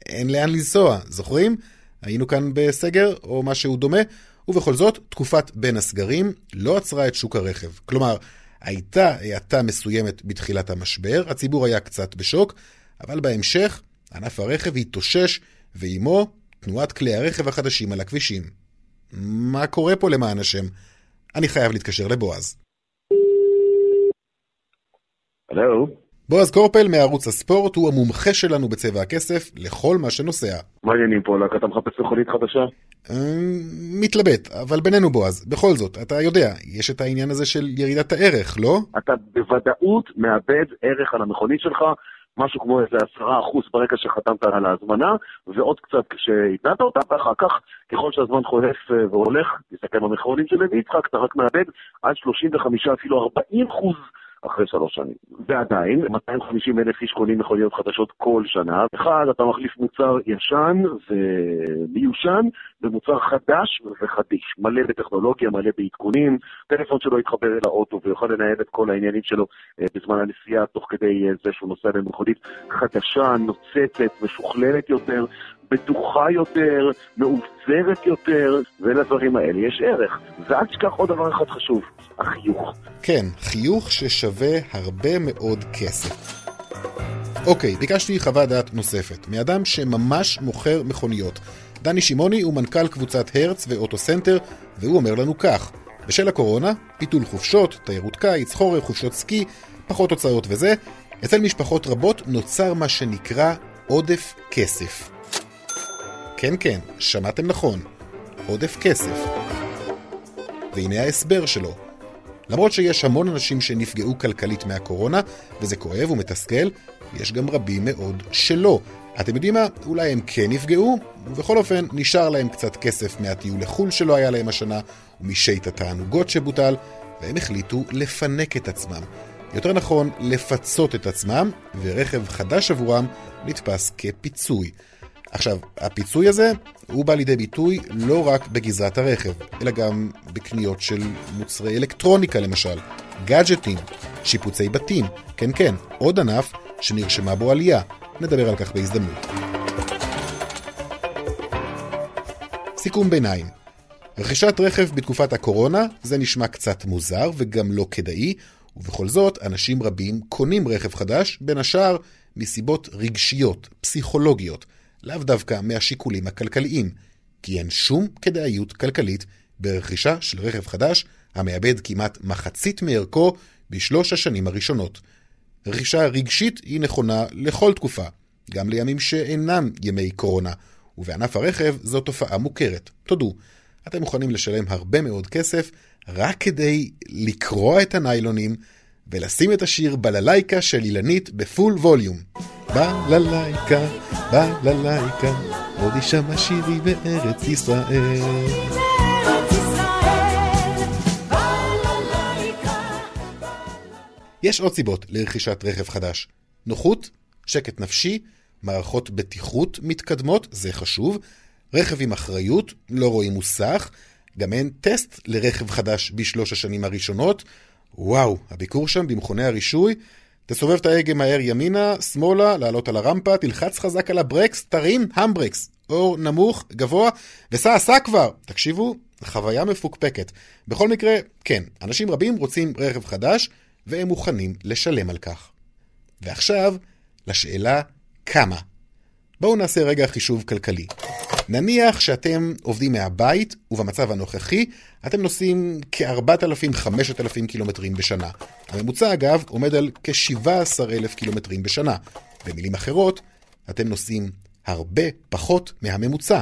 אין לאן לנסוע, זוכרים? היינו כאן בסגר או משהו דומה, ובכל זאת, תקופת בין הסגרים לא עצרה את שוק הרכב. כלומר, הייתה האטה מסוימת בתחילת המשבר, הציבור היה קצת בשוק, אבל בהמשך, ענף הרכב התאושש ועימו תנועת כלי הרכב החדשים על הכבישים. מה קורה פה למען השם? אני חייב להתקשר לבועז. הלו? בועז קורפל מערוץ הספורט הוא המומחה שלנו בצבע הכסף לכל מה שנוסע. מה העניינים פה? אתה מחפש מכונית חדשה? אמ, מתלבט, אבל בינינו בועז, בכל זאת, אתה יודע, יש את העניין הזה של ירידת הערך, לא? אתה בוודאות מאבד ערך על המכונית שלך משהו כמו איזה עשרה אחוז ברגע שחתמת על ההזמנה, ועוד קצת כשהתנעת אותה, ואחר כך, ככל שהזמן חולף אה, והולך, תסתכל במכרונים של לוי יצחק, אתה רק מאבד עד 35 אפילו 40 אחוז אחרי שלוש שנים. ועדיין, 250 אלף איש קונים מכוניות חדשות כל שנה. אחד, אתה מחליף מוצר ישן ומיושן במוצר חדש וחדיש, מלא בטכנולוגיה, מלא בעדכונים, טלפון שלו יתחבר אל האוטו ויוכל לנהל את כל העניינים שלו אה, בזמן הנסיעה, תוך כדי אה, זה שהוא נוסע במכונית חדשה, נוצצת, משוכללת יותר, בטוחה יותר, מאובזרת יותר, ולדברים האלה יש ערך. ואל תשכח עוד דבר אחד חשוב, החיוך. כן, חיוך ששווה הרבה מאוד כסף. אוקיי, ביקשתי חוות דעת נוספת, מאדם שממש מוכר מכוניות. דני שמעוני הוא מנכ"ל קבוצת הרץ ואוטו סנטר, והוא אומר לנו כך: בשל הקורונה, ביטול חופשות, תיירות קיץ, חורף, חופשות סקי, פחות הוצאות וזה, אצל משפחות רבות נוצר מה שנקרא עודף כסף. כן, כן, שמעתם נכון, עודף כסף. והנה ההסבר שלו. למרות שיש המון אנשים שנפגעו כלכלית מהקורונה, וזה כואב ומתסכל, יש גם רבים מאוד שלא. אתם יודעים מה? אולי הם כן נפגעו, ובכל אופן נשאר להם קצת כסף מהטיול לחו"ל שלא היה להם השנה, ומשייט התענוגות שבוטל, והם החליטו לפנק את עצמם. יותר נכון, לפצות את עצמם, ורכב חדש עבורם נתפס כפיצוי. עכשיו, הפיצוי הזה, הוא בא לידי ביטוי לא רק בגזרת הרכב, אלא גם בקניות של מוצרי אלקטרוניקה למשל, גאדג'טים, שיפוצי בתים, כן כן, עוד ענף שנרשמה בו עלייה, נדבר על כך בהזדמנות. סיכום ביניים רכישת רכב בתקופת הקורונה זה נשמע קצת מוזר וגם לא כדאי, ובכל זאת אנשים רבים קונים רכב חדש, בין השאר מסיבות רגשיות, פסיכולוגיות. לאו דווקא מהשיקולים הכלכליים, כי אין שום כדאיות כלכלית ברכישה של רכב חדש המאבד כמעט מחצית מערכו בשלוש השנים הראשונות. רכישה רגשית היא נכונה לכל תקופה, גם לימים שאינם ימי קורונה, ובענף הרכב זו תופעה מוכרת. תודו, אתם מוכנים לשלם הרבה מאוד כסף רק כדי לקרוע את הניילונים ולשים את השיר בללייקה של אילנית בפול ווליום. בללייקה, בללייקה, עוד אישה משירי בארץ ישראל. יש עוד סיבות לרכישת רכב חדש. נוחות, שקט נפשי, מערכות בטיחות מתקדמות, זה חשוב, רכב עם אחריות, לא רואים מוסך, גם אין טסט לרכב חדש בשלוש השנים הראשונות. וואו, הביקור שם במכוני הרישוי, תסובב את ההגה מהר ימינה, שמאלה, לעלות על הרמפה, תלחץ חזק על הברקס, תרים המברקס. אור נמוך, גבוה, וסע, סע כבר. תקשיבו, חוויה מפוקפקת. בכל מקרה, כן, אנשים רבים רוצים רכב חדש, והם מוכנים לשלם על כך. ועכשיו, לשאלה כמה. בואו נעשה רגע חישוב כלכלי. נניח שאתם עובדים מהבית, ובמצב הנוכחי, אתם נוסעים כ-4,000-5,000 קילומטרים בשנה. הממוצע, אגב, עומד על כ-17,000 קילומטרים בשנה. במילים אחרות, אתם נוסעים הרבה פחות מהממוצע.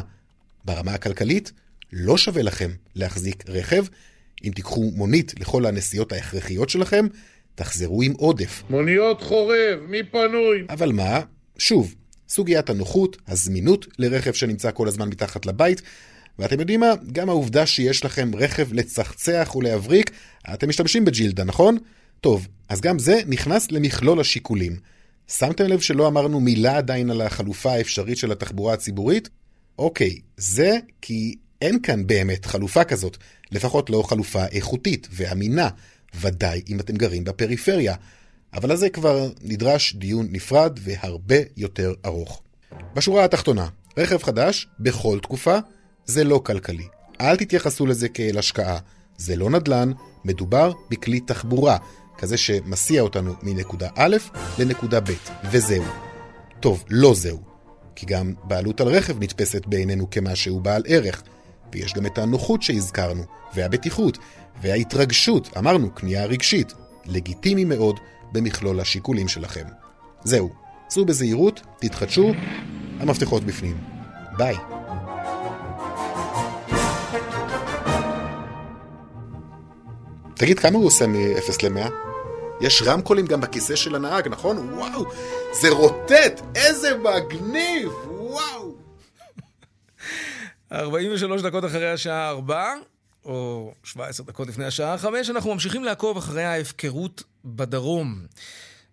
ברמה הכלכלית, לא שווה לכם להחזיק רכב. אם תיקחו מונית לכל הנסיעות ההכרחיות שלכם, תחזרו עם עודף. מוניות חורב, מי פנוי? אבל מה? שוב, סוגיית הנוחות, הזמינות לרכב שנמצא כל הזמן מתחת לבית, ואתם יודעים מה? גם העובדה שיש לכם רכב לצחצח ולהבריק, אתם משתמשים בג'ילדה, נכון? טוב, אז גם זה נכנס למכלול השיקולים. שמתם לב שלא אמרנו מילה עדיין על החלופה האפשרית של התחבורה הציבורית? אוקיי, זה כי אין כאן באמת חלופה כזאת, לפחות לא חלופה איכותית ואמינה, ודאי אם אתם גרים בפריפריה. אבל לזה כבר נדרש דיון נפרד והרבה יותר ארוך. בשורה התחתונה, רכב חדש, בכל תקופה, זה לא כלכלי. אל תתייחסו לזה כאל השקעה. זה לא נדל"ן, מדובר בכלי תחבורה, כזה שמסיע אותנו מנקודה א' לנקודה ב', וזהו. טוב, לא זהו. כי גם בעלות על רכב נתפסת בעינינו כמשהו בעל ערך. ויש גם את הנוחות שהזכרנו, והבטיחות, וההתרגשות, אמרנו, קנייה רגשית. לגיטימי מאוד במכלול השיקולים שלכם. זהו, צאו בזהירות, תתחדשו, המפתחות בפנים. ביי. תגיד, כמה הוא עושה מ-0 ל-100? יש רמקולים גם בכיסא של הנהג, נכון? וואו, זה רוטט! איזה מגניב! וואו! [LAUGHS] 43 דקות אחרי השעה 4, או 17 דקות לפני השעה 5, אנחנו ממשיכים לעקוב אחרי ההפקרות בדרום.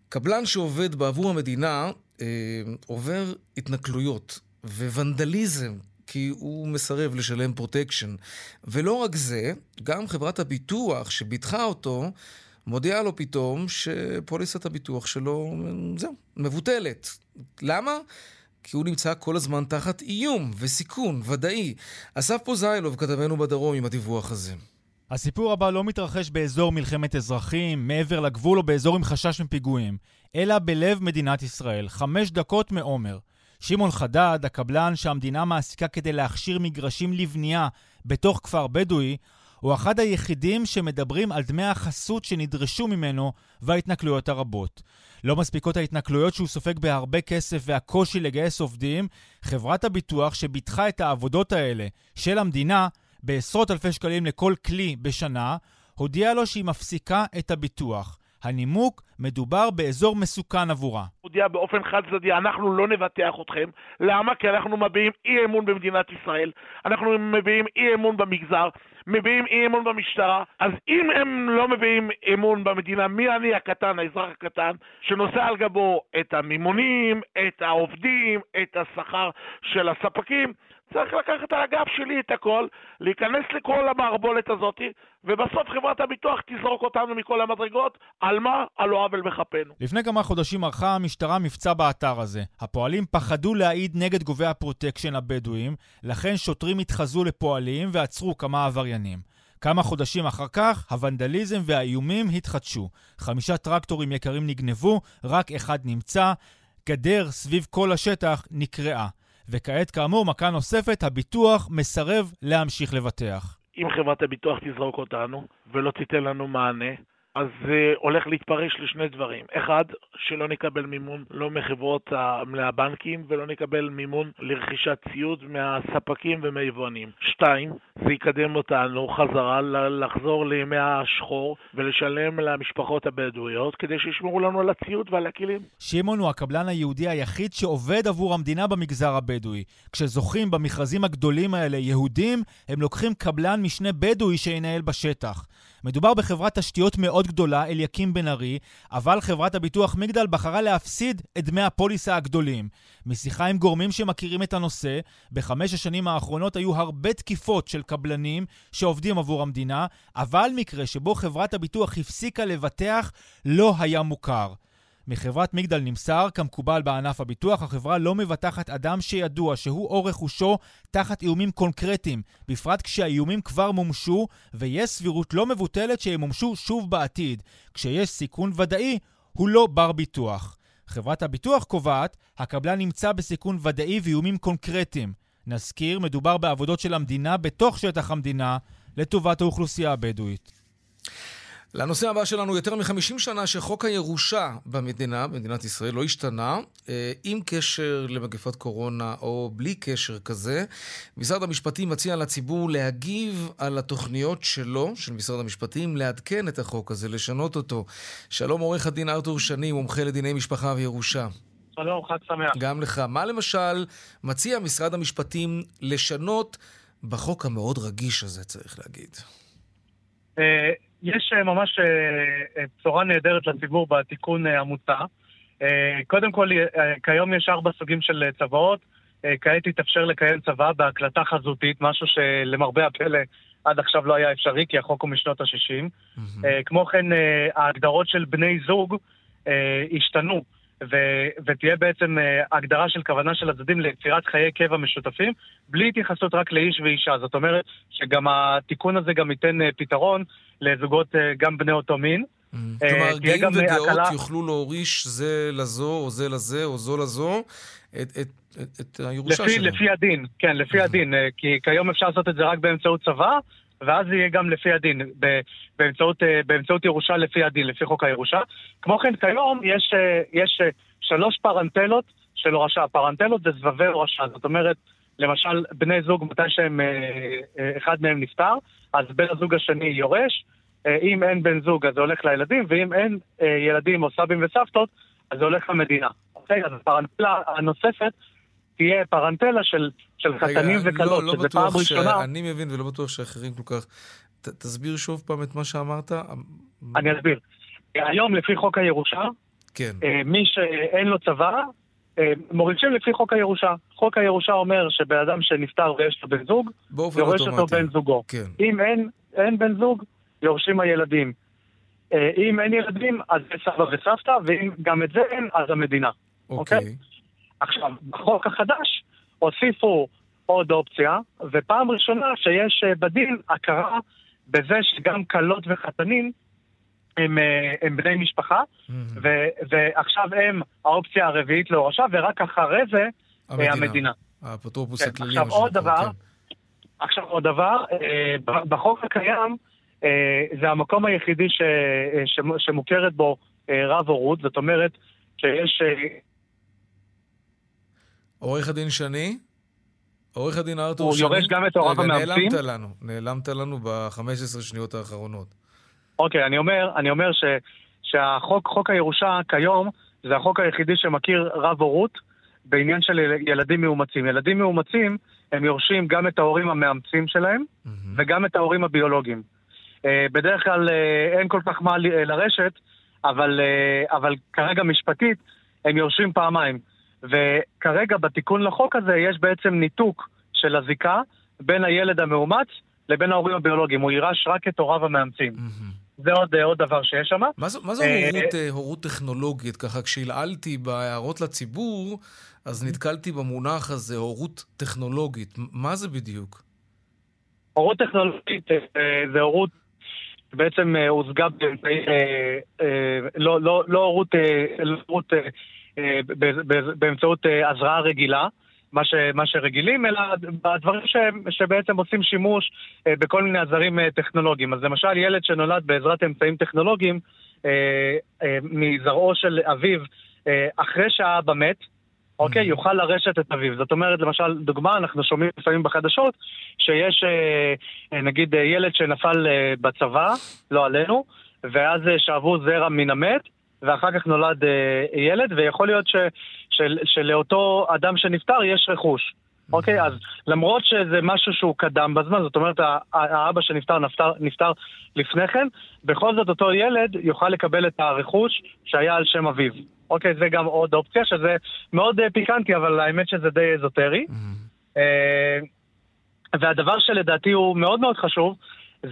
קבלן שעובד בעבור המדינה אה, עובר התנכלויות וונדליזם, כי הוא מסרב לשלם פרוטקשן. ולא רק זה, גם חברת הביטוח שביטחה אותו, מודיעה לו פתאום שפוליסת הביטוח שלו, זהו, מבוטלת. למה? כי הוא נמצא כל הזמן תחת איום וסיכון ודאי. אסף פוזיילוב, כתבנו בדרום, עם הדיווח הזה. הסיפור הבא לא מתרחש באזור מלחמת אזרחים, מעבר לגבול או באזור עם חשש מפיגועים, אלא בלב מדינת ישראל, חמש דקות מעומר. שמעון חדד, הקבלן שהמדינה מעסיקה כדי להכשיר מגרשים לבנייה בתוך כפר בדואי, הוא אחד היחידים שמדברים על דמי החסות שנדרשו ממנו וההתנכלויות הרבות. לא מספיקות ההתנכלויות שהוא סופג בהרבה כסף והקושי לגייס עובדים, חברת הביטוח שביטחה את העבודות האלה של המדינה בעשרות אלפי שקלים לכל כלי בשנה, הודיעה לו שהיא מפסיקה את הביטוח. הנימוק, מדובר באזור מסוכן עבורה. הודיע באופן חד צדדי, אנחנו לא נבטח אתכם. למה? כי אנחנו מביעים אי אמון במדינת ישראל, אנחנו מביעים אי אמון במגזר, מביעים אי אמון במשטרה. אז אם הם לא מביעים אמון במדינה, מי אני הקטן, האזרח הקטן, שנושא על גבו את המימונים, את העובדים, את השכר של הספקים? צריך לקחת על הגב שלי את הכל, להיכנס לכל המערבולת הזאת, ובסוף חברת הביטוח תזרוק אותנו מכל המדרגות, על מה? על לא עוול בכפינו. לפני כמה חודשים ערכה המשטרה מבצע באתר הזה. הפועלים פחדו להעיד נגד גובי הפרוטקשן הבדואים, לכן שוטרים התחזו לפועלים ועצרו כמה עבריינים. כמה חודשים אחר כך, הוונדליזם והאיומים התחדשו. חמישה טרקטורים יקרים נגנבו, רק אחד נמצא. גדר סביב כל השטח נקרעה. וכעת כאמור, מכה נוספת, הביטוח מסרב להמשיך לבטח. אם חברת הביטוח תזרוק אותנו ולא תיתן לנו מענה, אז זה הולך להתפרש לשני דברים. אחד, שלא נקבל מימון לא מחברות הבנקים ולא נקבל מימון לרכישת ציוד מהספקים ומהיבואנים. שתיים, זה יקדם אותנו חזרה לחזור לימי השחור ולשלם למשפחות הבדואיות כדי שישמרו לנו על הציוד ועל הכלים. שמעון הוא הקבלן היהודי היחיד שעובד עבור המדינה במגזר הבדואי. כשזוכים במכרזים הגדולים האלה יהודים, הם לוקחים קבלן משנה בדואי שינהל בשטח. מדובר בחברת תשתיות מאוד גדולה, אליקים בן ארי, אבל חברת הביטוח מגדל בחרה להפסיד את דמי הפוליסה הגדולים. משיחה עם גורמים שמכירים את הנושא, בחמש השנים האחרונות היו הרבה תקיפות של קבלנים שעובדים עבור המדינה, אבל מקרה שבו חברת הביטוח הפסיקה לבטח לא היה מוכר. מחברת מגדל נמסר, כמקובל בענף הביטוח, החברה לא מבטחת אדם שידוע שהוא או רכושו תחת איומים קונקרטיים, בפרט כשהאיומים כבר מומשו, ויש סבירות לא מבוטלת שימומשו שוב בעתיד. כשיש סיכון ודאי, הוא לא בר ביטוח. חברת הביטוח קובעת, הקבלן נמצא בסיכון ודאי ואיומים קונקרטיים. נזכיר, מדובר בעבודות של המדינה בתוך שטח המדינה, לטובת האוכלוסייה הבדואית. לנושא הבא שלנו, יותר מ-50 שנה שחוק הירושה במדינה, במדינת ישראל, לא השתנה, אה, עם קשר למגפת קורונה או בלי קשר כזה. משרד המשפטים מציע לציבור להגיב על התוכניות שלו, של משרד המשפטים, לעדכן את החוק הזה, לשנות אותו. שלום עורך הדין ארתור שני, מומחה לדיני משפחה וירושה. שלום, חג שמח. גם לך. מה למשל מציע משרד המשפטים לשנות בחוק המאוד רגיש הזה, צריך להגיד? אה, יש אה, ממש אה, בשורה נהדרת לציבור בתיקון המוצע. קודם כל, כיום יש ארבע סוגים של צוואות. כעת יתאפשר לקיים צוואה בהקלטה חזותית, משהו שלמרבה הפלא עד עכשיו לא היה אפשרי, כי החוק הוא משנות ה-60. Mm-hmm. כמו כן, ההגדרות של בני זוג השתנו. ו- ותהיה בעצם uh, הגדרה של כוונה של הצדדים ליצירת חיי קבע משותפים, בלי התייחסות רק לאיש ואישה. זאת אומרת שגם התיקון הזה גם ייתן uh, פתרון לזוגות uh, גם בני אותו מין. Mm. Uh, כלומר, גאים ודעות הקלה... יוכלו להוריש זה לזו, או זה לזה, או זו לזו, את, את, את, את הירושה לפי, שלהם. לפי הדין, כן, לפי mm-hmm. הדין. כי כיום אפשר לעשות את זה רק באמצעות צבא, ואז זה יהיה גם לפי הדין, באמצעות, אה, באמצעות ירושה לפי הדין, לפי חוק הירושה. כמו כן, כיום יש, אה, יש אה, שלוש פרנטלות של הורשה. פרנטלות זה סבבי הורשה, זאת אומרת, למשל, בני זוג, מתי שהם, אחד מהם נפטר, אז בן הזוג השני יורש, אם אין בן זוג אז זה הולך לילדים, ואם אין ילדים או סבים וסבתות, אז זה הולך למדינה. אוקיי? אז הפרנטלה הנוספת תהיה פרנטלה של, של חתנים רגע, וכלות, לא, לא שזה פעם ראשונה. אני מבין ולא בטוח שאחרים כל כך... ת, תסביר שוב פעם את מה שאמרת. אני אסביר. היום לפי חוק הירושה, כן. אה, מי שאין לו צבא, אה, מורישים לפי חוק הירושה. חוק הירושה אומר שבן אדם שנפטר ויש לו בן זוג, יורש אותו בן זוגו. כן. אם אין, אין בן זוג, יורשים הילדים. אה, אם אין ילדים, אז זה סבא וסבתא, ואם גם את זה אין, אז המדינה. אוקיי. Okay. Okay? עכשיו, בחוק החדש הוסיפו עוד אופציה, ופעם ראשונה שיש אה, בדין הכרה בזה שגם כלות וחתנים הם, אה, הם בני משפחה, mm-hmm. ו, ועכשיו הם האופציה הרביעית להורשה, ורק אחרי זה אה, המדינה. המדינה. האפוטרופוס כן, הכללי. עכשיו עוד דבר, כן. עכשיו עוד דבר, בחוק הקיים זה המקום היחידי ש, ש, שמוכרת בו רב הורות, זאת אומרת שיש עורך הדין שני? עורך הדין ארתור שני? הוא יורש גם את הוריו המאמצים? נעלמת לנו, נעלמת לנו ב-15 שניות האחרונות. אוקיי, אני אומר, אני אומר ש, שהחוק, חוק הירושה כיום, זה החוק היחידי שמכיר רב הורות בעניין של ילדים מאומצים. ילדים מאומצים, הם יורשים גם את ההורים המאמצים שלהם mm-hmm. וגם את ההורים הביולוגיים. Uh, בדרך כלל uh, אין כל כך מה לרשת, אבל, אבל כרגע משפטית הם יורשים פעמיים. וכרגע בתיקון לחוק הזה יש בעצם ניתוק של הזיקה בין הילד המאומץ לבין ההורים הביולוגיים. הוא יירש רק את הוריו המאמצים. Mm-hmm. זה עוד, עוד דבר שיש שם. מה זו, מה זו אה, הורות, אה, הורות טכנולוגית? ככה, כשהלעלתי בהערות לציבור, אז נתקלתי במונח הזה, הורות טכנולוגית. מה זה בדיוק? הורות טכנולוגית אה, זה הורות בעצם הושגה באמצעי, לא, לא, לא הורות, לא הורות אה, באמצעות אה, הזרעה רגילה. מה, ש, מה שרגילים, אלא בדברים ש, שבעצם עושים שימוש אה, בכל מיני עזרים טכנולוגיים. אז למשל, ילד שנולד בעזרת אמצעים טכנולוגיים אה, אה, מזרעו של אביו אה, אחרי שהאבא מת, אוקיי? Mm-hmm. יוכל לרשת את אביו. זאת אומרת, למשל, דוגמה, אנחנו שומעים לפעמים בחדשות שיש אה, נגיד ילד שנפל אה, בצבא, לא עלינו, ואז שאבו זרע מן המת, ואחר כך נולד אה, ילד, ויכול להיות ש, של, שלאותו אדם שנפטר יש רכוש. אוקיי? אז למרות שזה משהו שהוא קדם בזמן, זאת אומרת, האבא שנפטר נפטר, נפטר לפני כן, בכל זאת אותו ילד יוכל לקבל את הרכוש שהיה על שם אביו. אוקיי, זה גם עוד אופציה, שזה מאוד אה, פיקנטי, אבל האמת שזה די אזוטרי. Mm-hmm. והדבר שלדעתי הוא מאוד מאוד חשוב,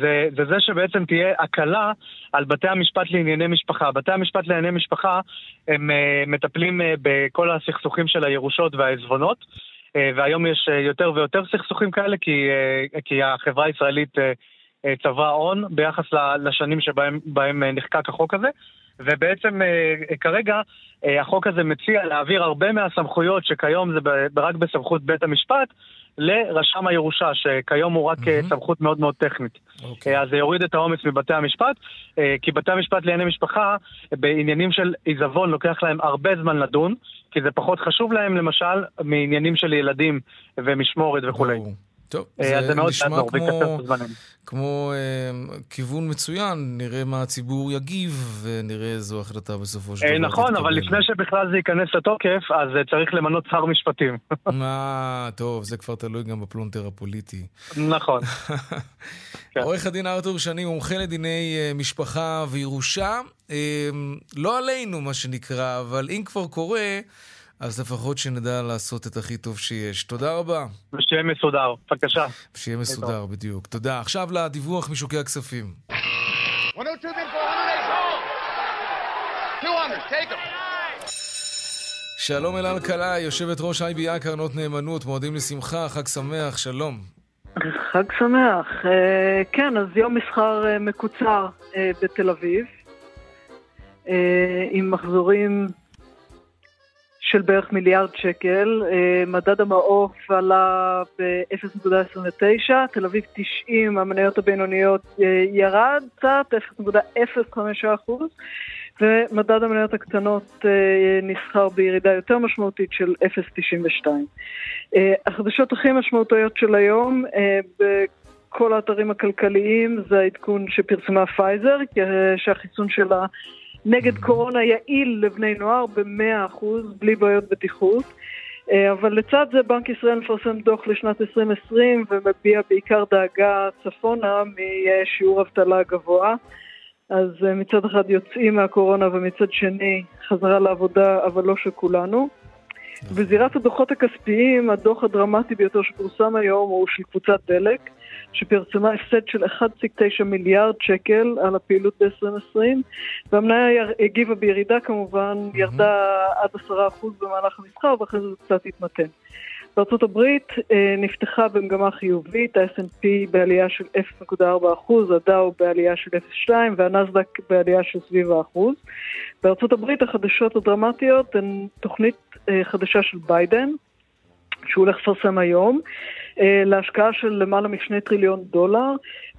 זה, זה זה שבעצם תהיה הקלה על בתי המשפט לענייני משפחה. בתי המשפט לענייני משפחה הם uh, מטפלים uh, בכל הסכסוכים של הירושות והעזבונות, uh, והיום יש uh, יותר ויותר סכסוכים כאלה, כי, uh, כי החברה הישראלית uh, uh, צברה הון ביחס לשנים שבהם uh, נחקק החוק הזה. ובעצם כרגע החוק הזה מציע להעביר הרבה מהסמכויות שכיום זה רק בסמכות בית המשפט, לרשם הירושה, שכיום הוא רק mm-hmm. סמכות מאוד מאוד טכנית. Okay. אוקיי. אז זה יוריד את העומס מבתי המשפט, אה, כי בתי המשפט לענייני משפחה, בעניינים של עיזבון לוקח להם הרבה זמן לדון, כי זה פחות חשוב להם למשל מעניינים של ילדים ומשמורת וכולי. Oh. טוב, אה, זה, זה נשמע כמו, כמו אה, כיוון מצוין, נראה מה הציבור יגיב ונראה איזו החלטה בסופו של אה, דבר. נכון, אבל לפני שבכלל זה ייכנס לתוקף, אז אה, צריך למנות שר משפטים. מה, [LAUGHS] טוב, זה כבר תלוי גם בפלונטר הפוליטי. נכון. [LAUGHS] כן. עורך הדין ארתור שני, מומחה לדיני אה, משפחה וירושה, אה, לא עלינו מה שנקרא, אבל אם כבר קורה... אז לפחות שנדע לעשות את הכי טוב שיש. תודה רבה. ושיהיה מסודר, בבקשה. ושיהיה מסודר, בדיוק. תודה. עכשיו לדיווח משוקי הכספים. שלום אלעל קלעי, יושבת ראש IBI קרנות נאמנות, מועדים לשמחה, חג שמח, שלום. חג שמח. אה, כן, אז יום מסחר אה, מקוצר אה, בתל אביב, עם מחזורים של בערך מיליארד שקל. אה, מדד המעוף עלה ב-0.29, תל אביב 90, המניות הבינוניות אה, ירד קצת, 0.05%, ומדד המניות הקטנות אה, נסחר בירידה יותר משמעותית של 0.92. החדשות הכי משמעותיות של היום, בכל האתרים הכלכליים, זה העדכון שפרסמה פייזר, שהחיסון שלה נגד קורונה יעיל לבני נוער ב-100% בלי בעיות בטיחות. אה, אבל לצד זה בנק ישראל מפרסם דוח לשנת 2020 ומביע בעיקר דאגה צפונה משיעור אבטלה גבוה. אז אה, מצד אחד יוצאים מהקורונה ומצד שני חזרה לעבודה, אבל לא של כולנו. בזירת הדוחות הכספיים, הדוח הדרמטי ביותר שפורסם היום הוא של קבוצת דלק. שפרסמה הפסד של 1.9 מיליארד שקל על הפעילות ב-2020, והמניה הגיבה בירידה כמובן, mm-hmm. ירדה עד 10% במהלך המסחר, ואחרי זה קצת התמתן. בארצות הברית אה, נפתחה במגמה חיובית, ה-S&P בעלייה של 0.4%, הדאו בעלייה של 0.2% והנסדק בעלייה של סביב האחוז. בארצות הברית החדשות הדרמטיות הן תוכנית אה, חדשה של ביידן, שהוא הולך לפרסם היום, אה, להשקעה של למעלה משני טריליון דולר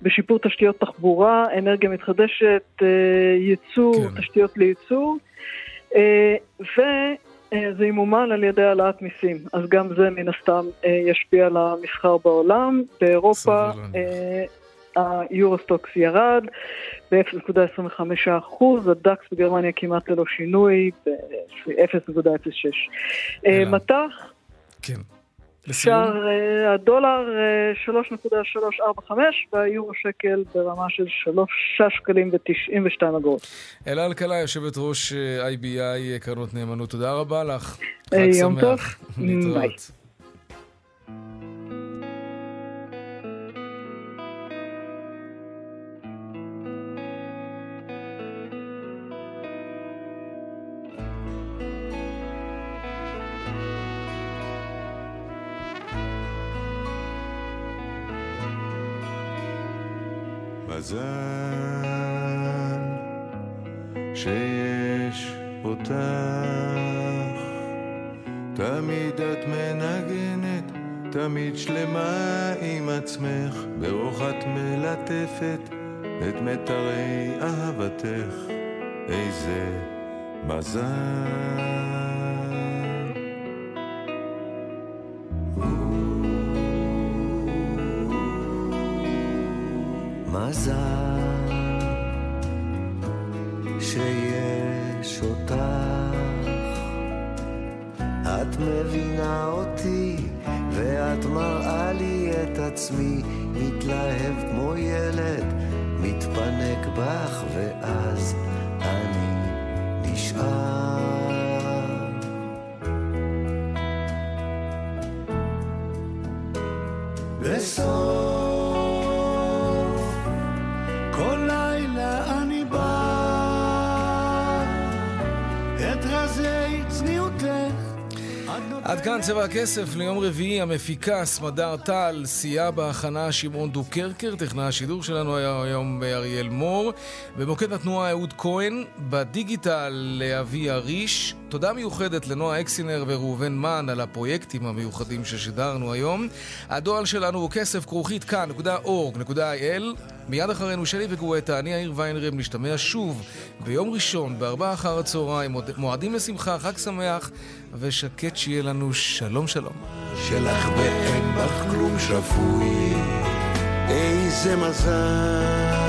בשיפור תשתיות תחבורה, אנרגיה מתחדשת, אה, ייצור, כן. תשתיות לייצור, אה, וזה ימומן על ידי העלאת מיסים. אז גם זה מן הסתם ישפיע על המסחר בעולם. באירופה היורוסטוקס ירד ב-0.25%, הדקס בגרמניה כמעט ללא שינוי ב-0.06. מטח, כן. שער אה, הדולר 3.345 אה, והיורו שקל ברמה של 3 שקלים ו-92 אגורות. אלה אלקלעי, יושבת ראש אה, IBI קרנות נאמנות, תודה רבה לך. יום טוב. [LAUGHS] ביי. מזל שיש אותך, תמיד את מנגנת, תמיד שלמה עם עצמך, ברוך את מלטפת את מיתרי אהבתך, איזה מזל. מזל שיש אותך, את מבינה אותי, ואת מראה לי את עצמי, מתלהב כמו ילד, מתפנק בך, ואז כאן צבע הכסף ליום רביעי, המפיקה סמדר טל, סייע בהכנה שמעון דוקרקר, טכנה השידור שלנו היה היום אריאל מור, במוקד התנועה אהוד כהן, בדיגיטל לאבי אריש, תודה מיוחדת לנועה אקסינר וראובן מן על הפרויקטים המיוחדים ששידרנו היום. הדואל שלנו הוא כסף כרוכית כאן.org.il מיד אחרינו שלי וגואטה, אני יאיר ויינרב, נשתמע שוב ביום ראשון בארבעה אחר הצהריים, מועדים לשמחה, חג שמח ושקט שיהיה לנו. שלום שלום. שלך ואין בך כלום שפוי, איזה מזל